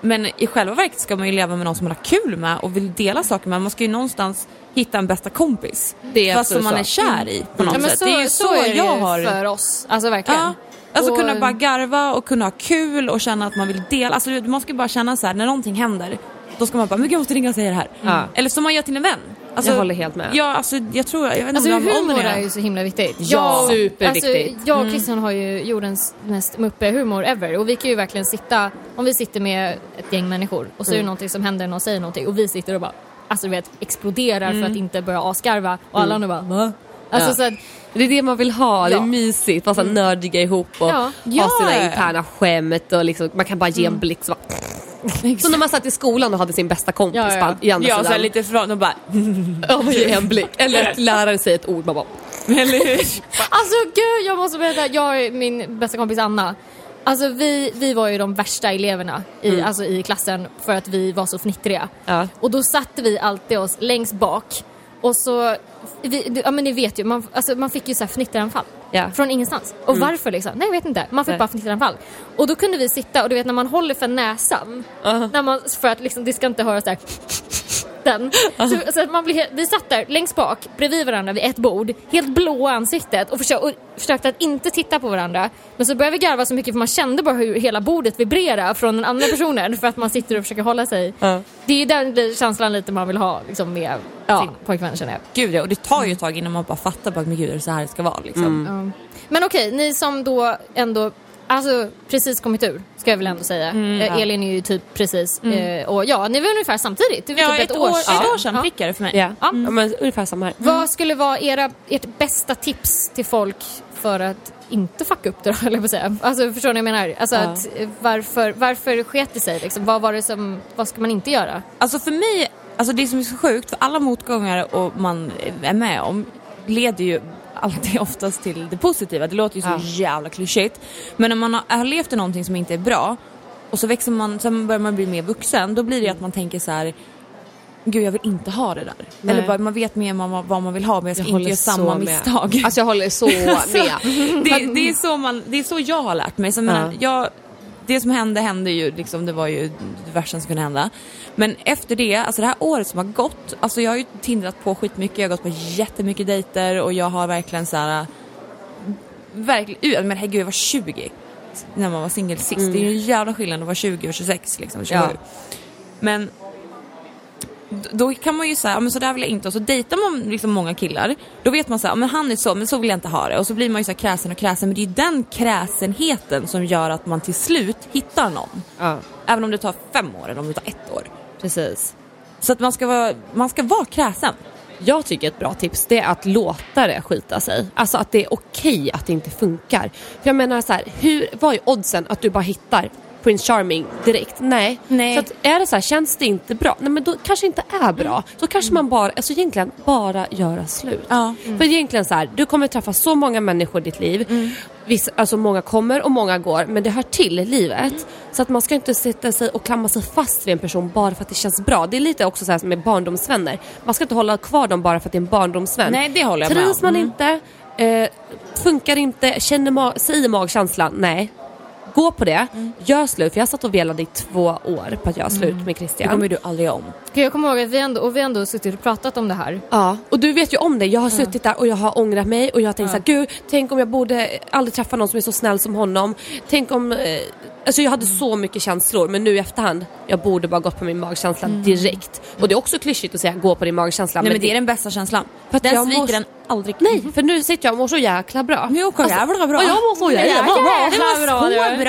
Men i själva verket ska man ju leva med någon som man har kul med och vill dela saker med. Man ska ju någonstans hitta en bästa kompis. Det är fast som man är så. kär i på något Ja, sätt. så, det är ju så, är det jag har... för oss. Alltså verkligen. Ja. Alltså Och- kunna bara garva och kunna ha kul och känna att man vill dela. Alltså man ska bara känna så här när någonting händer då ska man bara, men gud jag måste ringa och säga det här. Ja. Eller som man gör till en vän. Alltså, Jag håller helt med. Ja, alltså jag tror, jag vet inte Alltså om humor är det. ju så himla viktigt. Ja, Jag- superviktigt. Alltså, jag och Christian har ju jordens mest muppe-humor ever och vi kan ju verkligen sitta, om vi sitter med ett gäng människor och så är det någonting som händer, någon säger någonting och vi sitter och bara, alltså du vet, exploderar för att inte börja asgarva och alla andra bara va? Alltså Ja. så att, Det är det man vill ha, det är Ja. mysigt, vara här nördiga ihop och Ja. ha Ja. sina interna skämt och liksom, man kan bara ge en blick så bara... Så när man satt i skolan och hade sin bästa kompis Ja, ja. på i andra Ja, sidan. här lite från och bara, Ja, man ger en blick. Eller att läraren säger ett ord, man bara... eller hur? alltså gud jag måste berätta, jag och min bästa kompis Anna Alltså vi, vi var ju de värsta eleverna i, alltså, i klassen för att vi var så fnittriga. Ja. Och då satte vi alltid oss längst bak och så, vi, ja men ni vet ju, man, alltså, man fick ju så här fnitteranfall. Ja. Från ingenstans. Och varför liksom? Nej jag vet inte. Man fick Nej. bara fnitteranfall. Och då kunde vi sitta och du vet när man håller för näsan, när man, för att liksom, det ska inte höras där den. Så, så att man blir, vi satt där längst bak bredvid varandra vid ett bord, helt blå ansiktet och, försö, och försökte att inte titta på varandra. Men så började vi garva så mycket för man kände bara hur hela bordet vibrerade från den andra personen för att man sitter och försöker hålla sig. Ja. Det är ju den känslan lite man vill ha liksom, med Ja. sin pojkvän känner jag. Gud ja, och det tar ju ett tag innan man bara fattar bara, men gud är det så här det ska vara liksom. Mm. Ja. Men okej, ni som då ändå Alltså precis kommit ur, ska jag väl ändå säga. Eh, Elin är ju typ precis, eh, och ja, ni var ungefär samtidigt. Det var Ja, typ ett, år, ett sedan. år sedan Ja. prickar det för mig. Ja, Ja. ja men ungefär samma här. Vad skulle vara era, ert bästa tips till folk för att inte fucka upp det då, jag på säga. Alltså förstår ni vad jag menar? Alltså Ja. att, eh, varför, varför sket det sig liksom? Vad var det som, vad ska man inte göra? Alltså för mig, alltså det som är så sjukt, för alla motgångar och man är med om leder ju alltid oftast till det positiva. Det låter ju så Ja. jävla klyschigt. Men när man har, har levt i någonting som inte är bra och så växer man, sen börjar man bli mer vuxen, då blir det att man tänker så här. Gud jag vill inte ha det där. Nej. Eller bara, man vet mer vad man, vad man vill ha men jag ska Jag inte göra samma så med. misstag. Alltså jag håller så med. det, det, är så man, det är så jag har lärt mig. Så jag menar, jag, det som hände hände ju, liksom, det var ju det värsta som kunde hända. Men efter det, alltså det här året som har gått, alltså jag har ju tindrat på skitmycket, jag har gått på jättemycket dejter och jag har verkligen så här. Verkligen, men herregud jag var 20 när man var singel sist. Det är ju en jävla skillnad att vara 20 och 26 liksom, 27. Ja. Men då kan man ju säga, ja, men så där vill jag inte. Och så dejtar man liksom många killar, då vet man så här, ja, men han är så, men så vill jag inte ha det. Och så blir man ju så här kräsen och kräsen. Men det är ju den kräsenheten som gör att man till slut hittar någon. Ja, Även om det tar fem år eller om det tar ett år. precis. Så att man ska vara, man ska vara kräsen. Jag tycker ett bra tips det är att låta det skita sig. Alltså att det är okej att det inte funkar. För jag menar så här, hur, vad är oddsen att du bara hittar Prince Charming direkt? Nej. Nej. Så att är det så här, känns det inte bra? Nej men då kanske inte är bra. Då kanske man bara, alltså egentligen bara göra slut. Ja. För egentligen så här, du kommer träffa så många människor i ditt liv. Vissa, alltså många kommer och många går, men det hör till livet. Så att man ska inte sätta sig och klamma sig fast vid en person bara för att det känns bra. Det är lite också så här med barndomsvänner. Man ska inte hålla kvar dem bara för att det är en barndomsvän. Nej, det håller jag med Trivs om. man Mm. inte, eh, funkar inte, känner ma- säger magkänslan, nej. Gå på det, gör slut. För jag satt och velade i två år på att göra slut med Det Christian. kommer du aldrig om. Okej, Jag kommer ihåg att vi ändå, och vi ändå suttit och pratat om det här. Ja, och du vet ju om det. Jag har suttit där och jag har ångrat mig och jag har tänkt så här, gud, tänk om jag borde aldrig träffa någon som är så snäll som honom. Tänk om, eh, alltså jag hade så mycket känslor men nu i efterhand, jag borde bara gått på min magkänsla direkt. Och det är också klyschigt att säga gå på din magkänsla. Nej men det är den bästa känslan. För att Den jag sviker måste- den aldrig. Nej, för nu sitter jag och mår så jäkla bra. Men jag mår jävla bra. Ja, jag mår så jävla bra. Det var så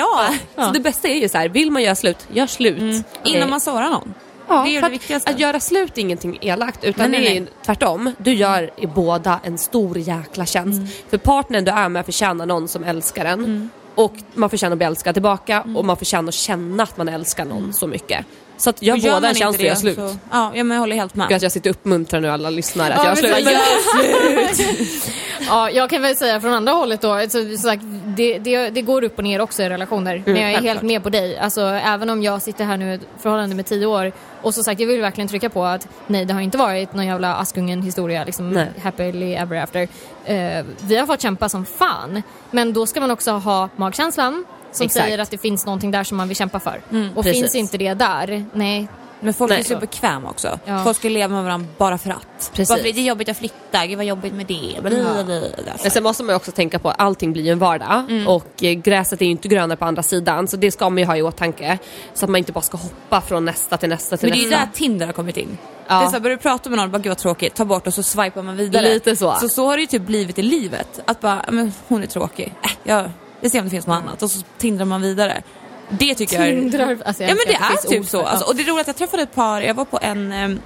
bra. Så det bästa är ju så här, vill man göra slut, gör slut. Innan Eh, man sårar någon. Ja, det är det att- viktigaste. Att göra slut är ingenting elakt utan Nej, det är nej. tvärtom. Du gör i båda en stor jäkla tjänst. Mm. För partnern du är med förtjänar någon som älskar en. Och man förtjänar att bli älskad tillbaka och man förtjänar att känna att man älskar någon så mycket. Så att gör gör båda en att göra det slut. så- Ja, men jag håller helt med. Gud att jag sitter och uppmuntrar nu alla lyssnare att Ja, göra men slut. så- Men- Ja, jag kan väl säga från andra hållet då, alltså, som sagt, det, det, det går upp och ner också i relationer. men jag är helt självklart. med på dig. Alltså, även om jag sitter här nu i ett förhållande med tio år och som sagt, jag vill verkligen trycka på att nej, det har inte varit någon jävla Askungen-historia, liksom Nej. happily ever after. Eh, vi har fått kämpa som fan, men då ska man också ha magkänslan som Exakt. säger att det finns någonting där som man vill kämpa för. och precis. finns inte det där, nej, Men folk Nej. är så bekväma också. Ja. Folk ska leva med varandra bara för att. Precis. Bara för det är jobbigt att flytta, gud vad jobbigt med det. Blablabla. Men sen måste man ju också tänka på att allting blir ju en vardag Mm. och eh, gräset är ju inte grönare på andra sidan så det ska man ju ha i åtanke. Så att man inte bara ska hoppa från nästa till nästa till Men det är ju nästa. där Tinder har kommit in. Ja. Det är så här, börjar du prata med någon, bara gud vad tråkigt, ta bort och så swipar man vidare. Lite så. Så så har det ju typ blivit i livet. Att bara, "Ja, men hon är tråkig, äh, jag, jag ser om det finns något annat och så tindrar man vidare. Det tycker jag. Tindrar, alltså, jag Ja men det att är typ så. Alltså, och det är roligt att jag träffade ett par, jag var på en em,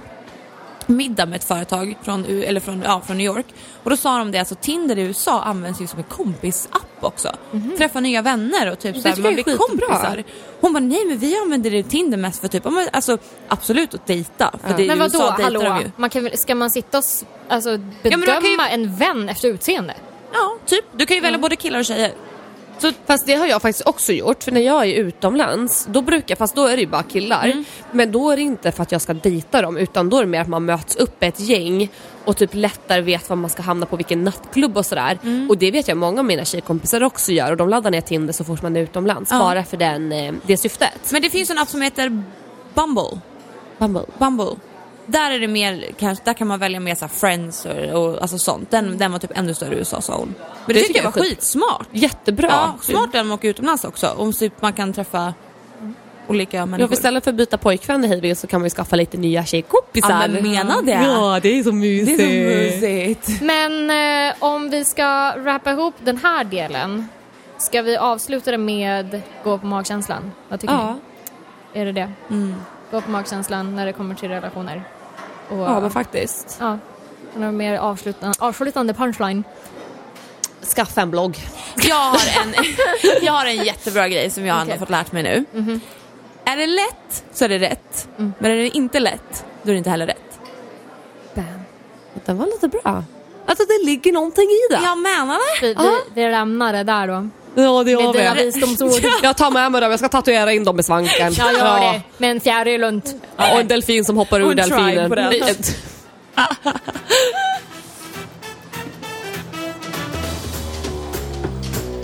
middag med ett företag från, eller från, ja, från New York och då sa de det, alltså Tinder i USA används ju som en kompisapp också. Träffa nya vänner och typ Det såhär, man jag blir kompisar. Hon bara, nej men vi använder det Tinder mest för typ, ja, alltså absolut att dejta. För det, i Men vadå, hallå? de. Man kan, ska man sitta och alltså, bedöma kan ju- en vän efter utseende? Ja, typ. Du kan ju välja både killar och tjejer. Så, Fast det har jag faktiskt också gjort för när jag är utomlands då brukar, fast då är det ju bara killar. Men då är det inte för att jag ska dejta dem utan då är det mer att man möts upp ett gäng och typ lättare vet var man ska hamna på vilken nattklubb och sådär. Och det vet jag många av mina tjejkompisar också gör och de laddar ner Tinder så fort man är utomlands Ja. bara för den, eh, det syftet. men det finns en app som heter Bumble. Bumble. Bumble. Där är det mer, kanske, där kan man välja mer så här friends och, och alltså sånt. Den, den var typ ännu större i USA sa hon. Men det, Det tycker jag var är skitsmart. Jättebra. Ja, smart man åker utomlands också. Om typ man kan träffa olika Ja, människor. för istället för att byta pojkvän hej vill så kan man ju skaffa lite nya tjejkompisar. Ja, men mena det. Ja, det är så mysigt. det är så mysigt. Men eh, om vi ska wrappa ihop den här delen, ska vi avsluta det med gå på magkänslan? Vad tycker Ja. ni? Är det det? Mm. Gå på magkänslan när det kommer till relationer. Och, ja, men faktiskt. ja, några mer avslutande, avslutande punchline. Skaffa en blogg. Jag har, en, jag har en jättebra grej som jag ändå Okej. fått lärt mig nu. Är det lätt så är det rätt. Men är det inte lätt, då är det inte heller rätt. Bam. Den var lite bra. Alltså det ligger någonting i det. Jag menar det. Vi, vi, vi lämnar det där då. Ja, det Med dina visdomsord. Jag tar med mig dem, jag ska tatuera in dem i svanken. Jag gör det med en fjäril runt. Och en delfin som hoppar ur delfinen.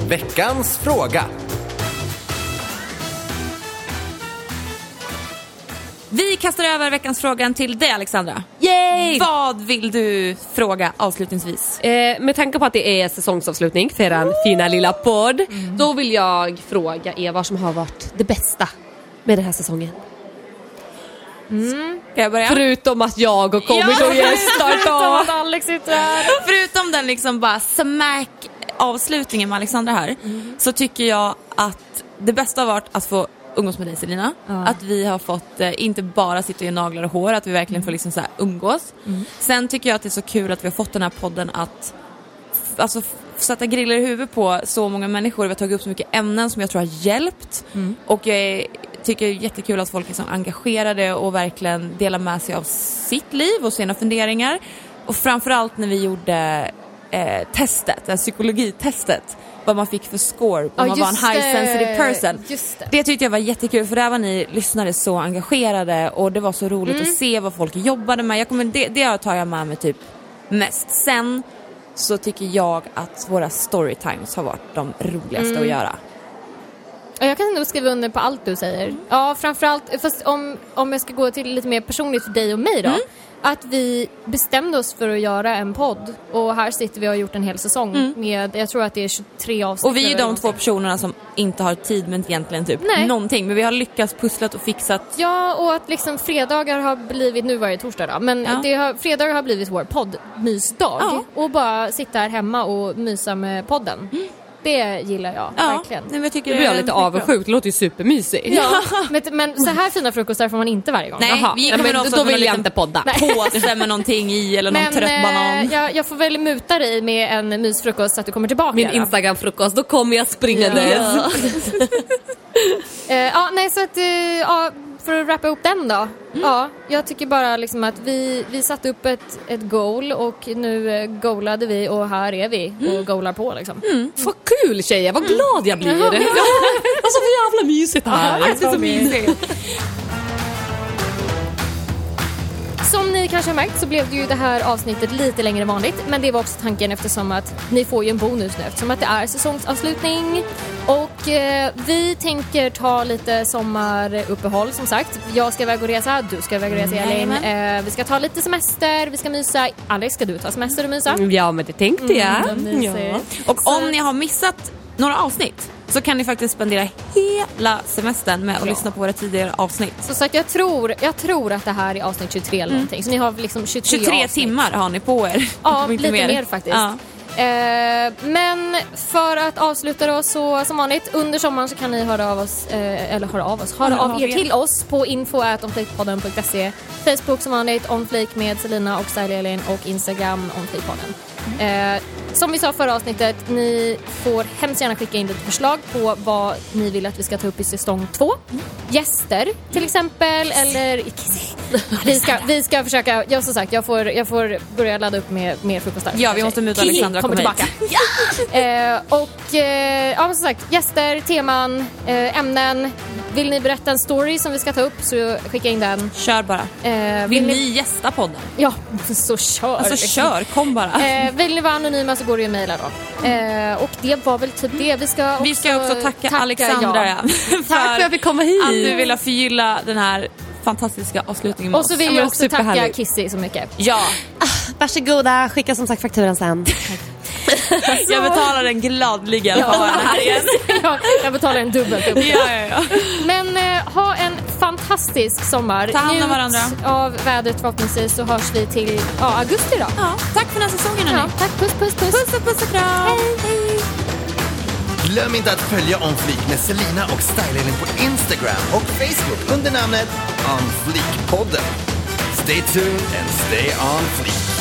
Veckans fråga. Vi kastar över veckans frågan till dig Alexandra. Yay! Vad vill du fråga avslutningsvis? Eh, med tanke på att det är säsongsavslutning för er fina lilla podd, då vill jag fråga er vad som har varit det bästa med den här säsongen. Ska jag börja? Förutom att jag har kommit Ja. och gästat då. att Alex sitter här. Förutom den liksom bara smack avslutningen med Alexandra här så tycker jag att det bästa har varit att få umgås med dig Selina. Ja. Att vi har fått eh, inte bara sitta och göra naglar och hår, att vi verkligen får liksom så här umgås. Sen tycker jag att det är så kul att vi har fått den här podden att alltså, sätta griller i huvudet på så många människor. Vi har tagit upp så mycket ämnen som jag tror har hjälpt. Och jag är, tycker det är jättekul att folk är så engagerade och verkligen delar med sig av sitt liv och sina funderingar. Och framförallt när vi gjorde eh, testet, det här psykologitestet, vad man fick för score om Ja, man var en high sensitive person. Det. Det tyckte jag var jättekul för där var ni lyssnare så engagerade och det var så roligt Mm. att se vad folk jobbade med. Jag kommer, det, det tar jag med mig typ mest. Sen så tycker jag att våra storytimes har varit de roligaste Mm. att göra. Ja, Jag kan nog skriva under på allt du säger. Ja, framförallt, fast om, om jag ska gå till lite mer personligt för dig och mig då. Mm. Att vi bestämde oss för att göra en podd och här sitter vi och har gjort en hel säsong med, jag tror att det är 23 avsnitt. Mm. Och vi är de två personerna som inte har tid med egentligen typ Nej. någonting. Men vi har lyckats pusslat och fixat. Ja, och att liksom fredagar har blivit, nu var det torsdag då, men Ja. det har, fredagar har blivit vår poddmysdag. Ja. Och bara sitta här hemma och mysa med podden. Det gillar jag Ja, verkligen. nej, men jag tycker det blir jag är lite avundsjuk, det låter ju supermysigt. Ja, men, men så här fina frukostar får man inte varje gång. Nej, Jaha, vi ja, kommer men också då vill jag liten inte podda. Påse med någonting i eller någon Men trött banan. eh, jag, jag får väl muta dig med en mysfrukost så att du kommer tillbaka. Min. Instagram-frukost, då kommer jag springandes. Ja. Eh, ja, nej så att, eh, ja, för att wrappa ihop den då. Ja, jag tycker bara liksom att vi, vi satte upp ett, ett goal och nu eh, goalade vi och här är vi och goalar på liksom. Vad kul tjejer, vad glad jag blir. Ja, Det men- var så jävla mysigt här. Ja, det är så mysigt. Som ni kanske har märkt så blev det ju det här avsnittet lite längre än vanligt men det var också tanken eftersom att ni får ju en bonus nu eftersom att det är säsongsavslutning och eh, vi tänker ta lite sommaruppehåll som sagt. Jag ska iväg och resa, du ska iväg och resa Elin. Jajamän. Eh, vi ska ta lite semester, vi ska mysa. Alex, ska du ta semester och mysa? Ja men det tänkte jag. Mm, mysigt. Och Så- om ni har missat några avsnitt så kan ni faktiskt spendera hela semestern med att Ja. lyssna på våra tidigare avsnitt. Så, så att jag, tror, jag tror att det här är avsnitt 23 eller någonting. Så ni har liksom 23, 23 avsnitt. timmar har ni på er. Ja, lite inte mer, faktiskt. Ja. Eh, men för att avsluta då så som vanligt under sommaren så kan ni höra av oss, eh, eller höra av oss, höra av er till oss på info.onflikpodden.se Facebook som vanligt onflik med Selina och Elin och Instagram onflikpodden. Eh, som vi sa förra avsnittet, ni får hemskt gärna skicka in lite förslag på vad ni vill att vi ska ta upp i säsong två. Gäster till exempel eller vi ska, vi ska försöka, ja som sagt jag får, jag får börja ladda upp med mer frukostar. Ja, vi måste muta Alexandra kommer komma tillbaka. Eh, och eh, ja, som sagt, gäster, teman, eh, ämnen. Vill ni berätta en story som vi ska ta upp så skicka in den. Kör bara. Eh, Vill ni gästa podden? Ja, så kör. Alltså kör, kom bara. Eh, vill ni vara anonyma så går det ju att mejla då. Eh, och det var väl typ det. Vi ska också, Vi ska också tacka, Alexandra ja. Tack för att fick komma hit. att du ville förgylla den här fantastiska avslutningen med Och så oss. vill Ja, jag också tacka. Kissy så mycket. Ja, Varsågoda, skicka som sagt fakturan sen. jag betalar den gladligen för att vara här igen. jag, jag betalar en dubbelt upp. Ja, ja, ja. Men eh, ha en fantastisk sommar. Ta hand om Njut varandra. av vädret förhoppningsvis så hörs vi till ja, augusti då. ja. Tack för den här säsongen Ja, tack, puss puss puss. Puss och puss och kram. Hej. Glöm inte att följa On Fleek med Selina och Style på Instagram och Facebook under namnet On Fleek-podden. Stay tuned and stay on fleek.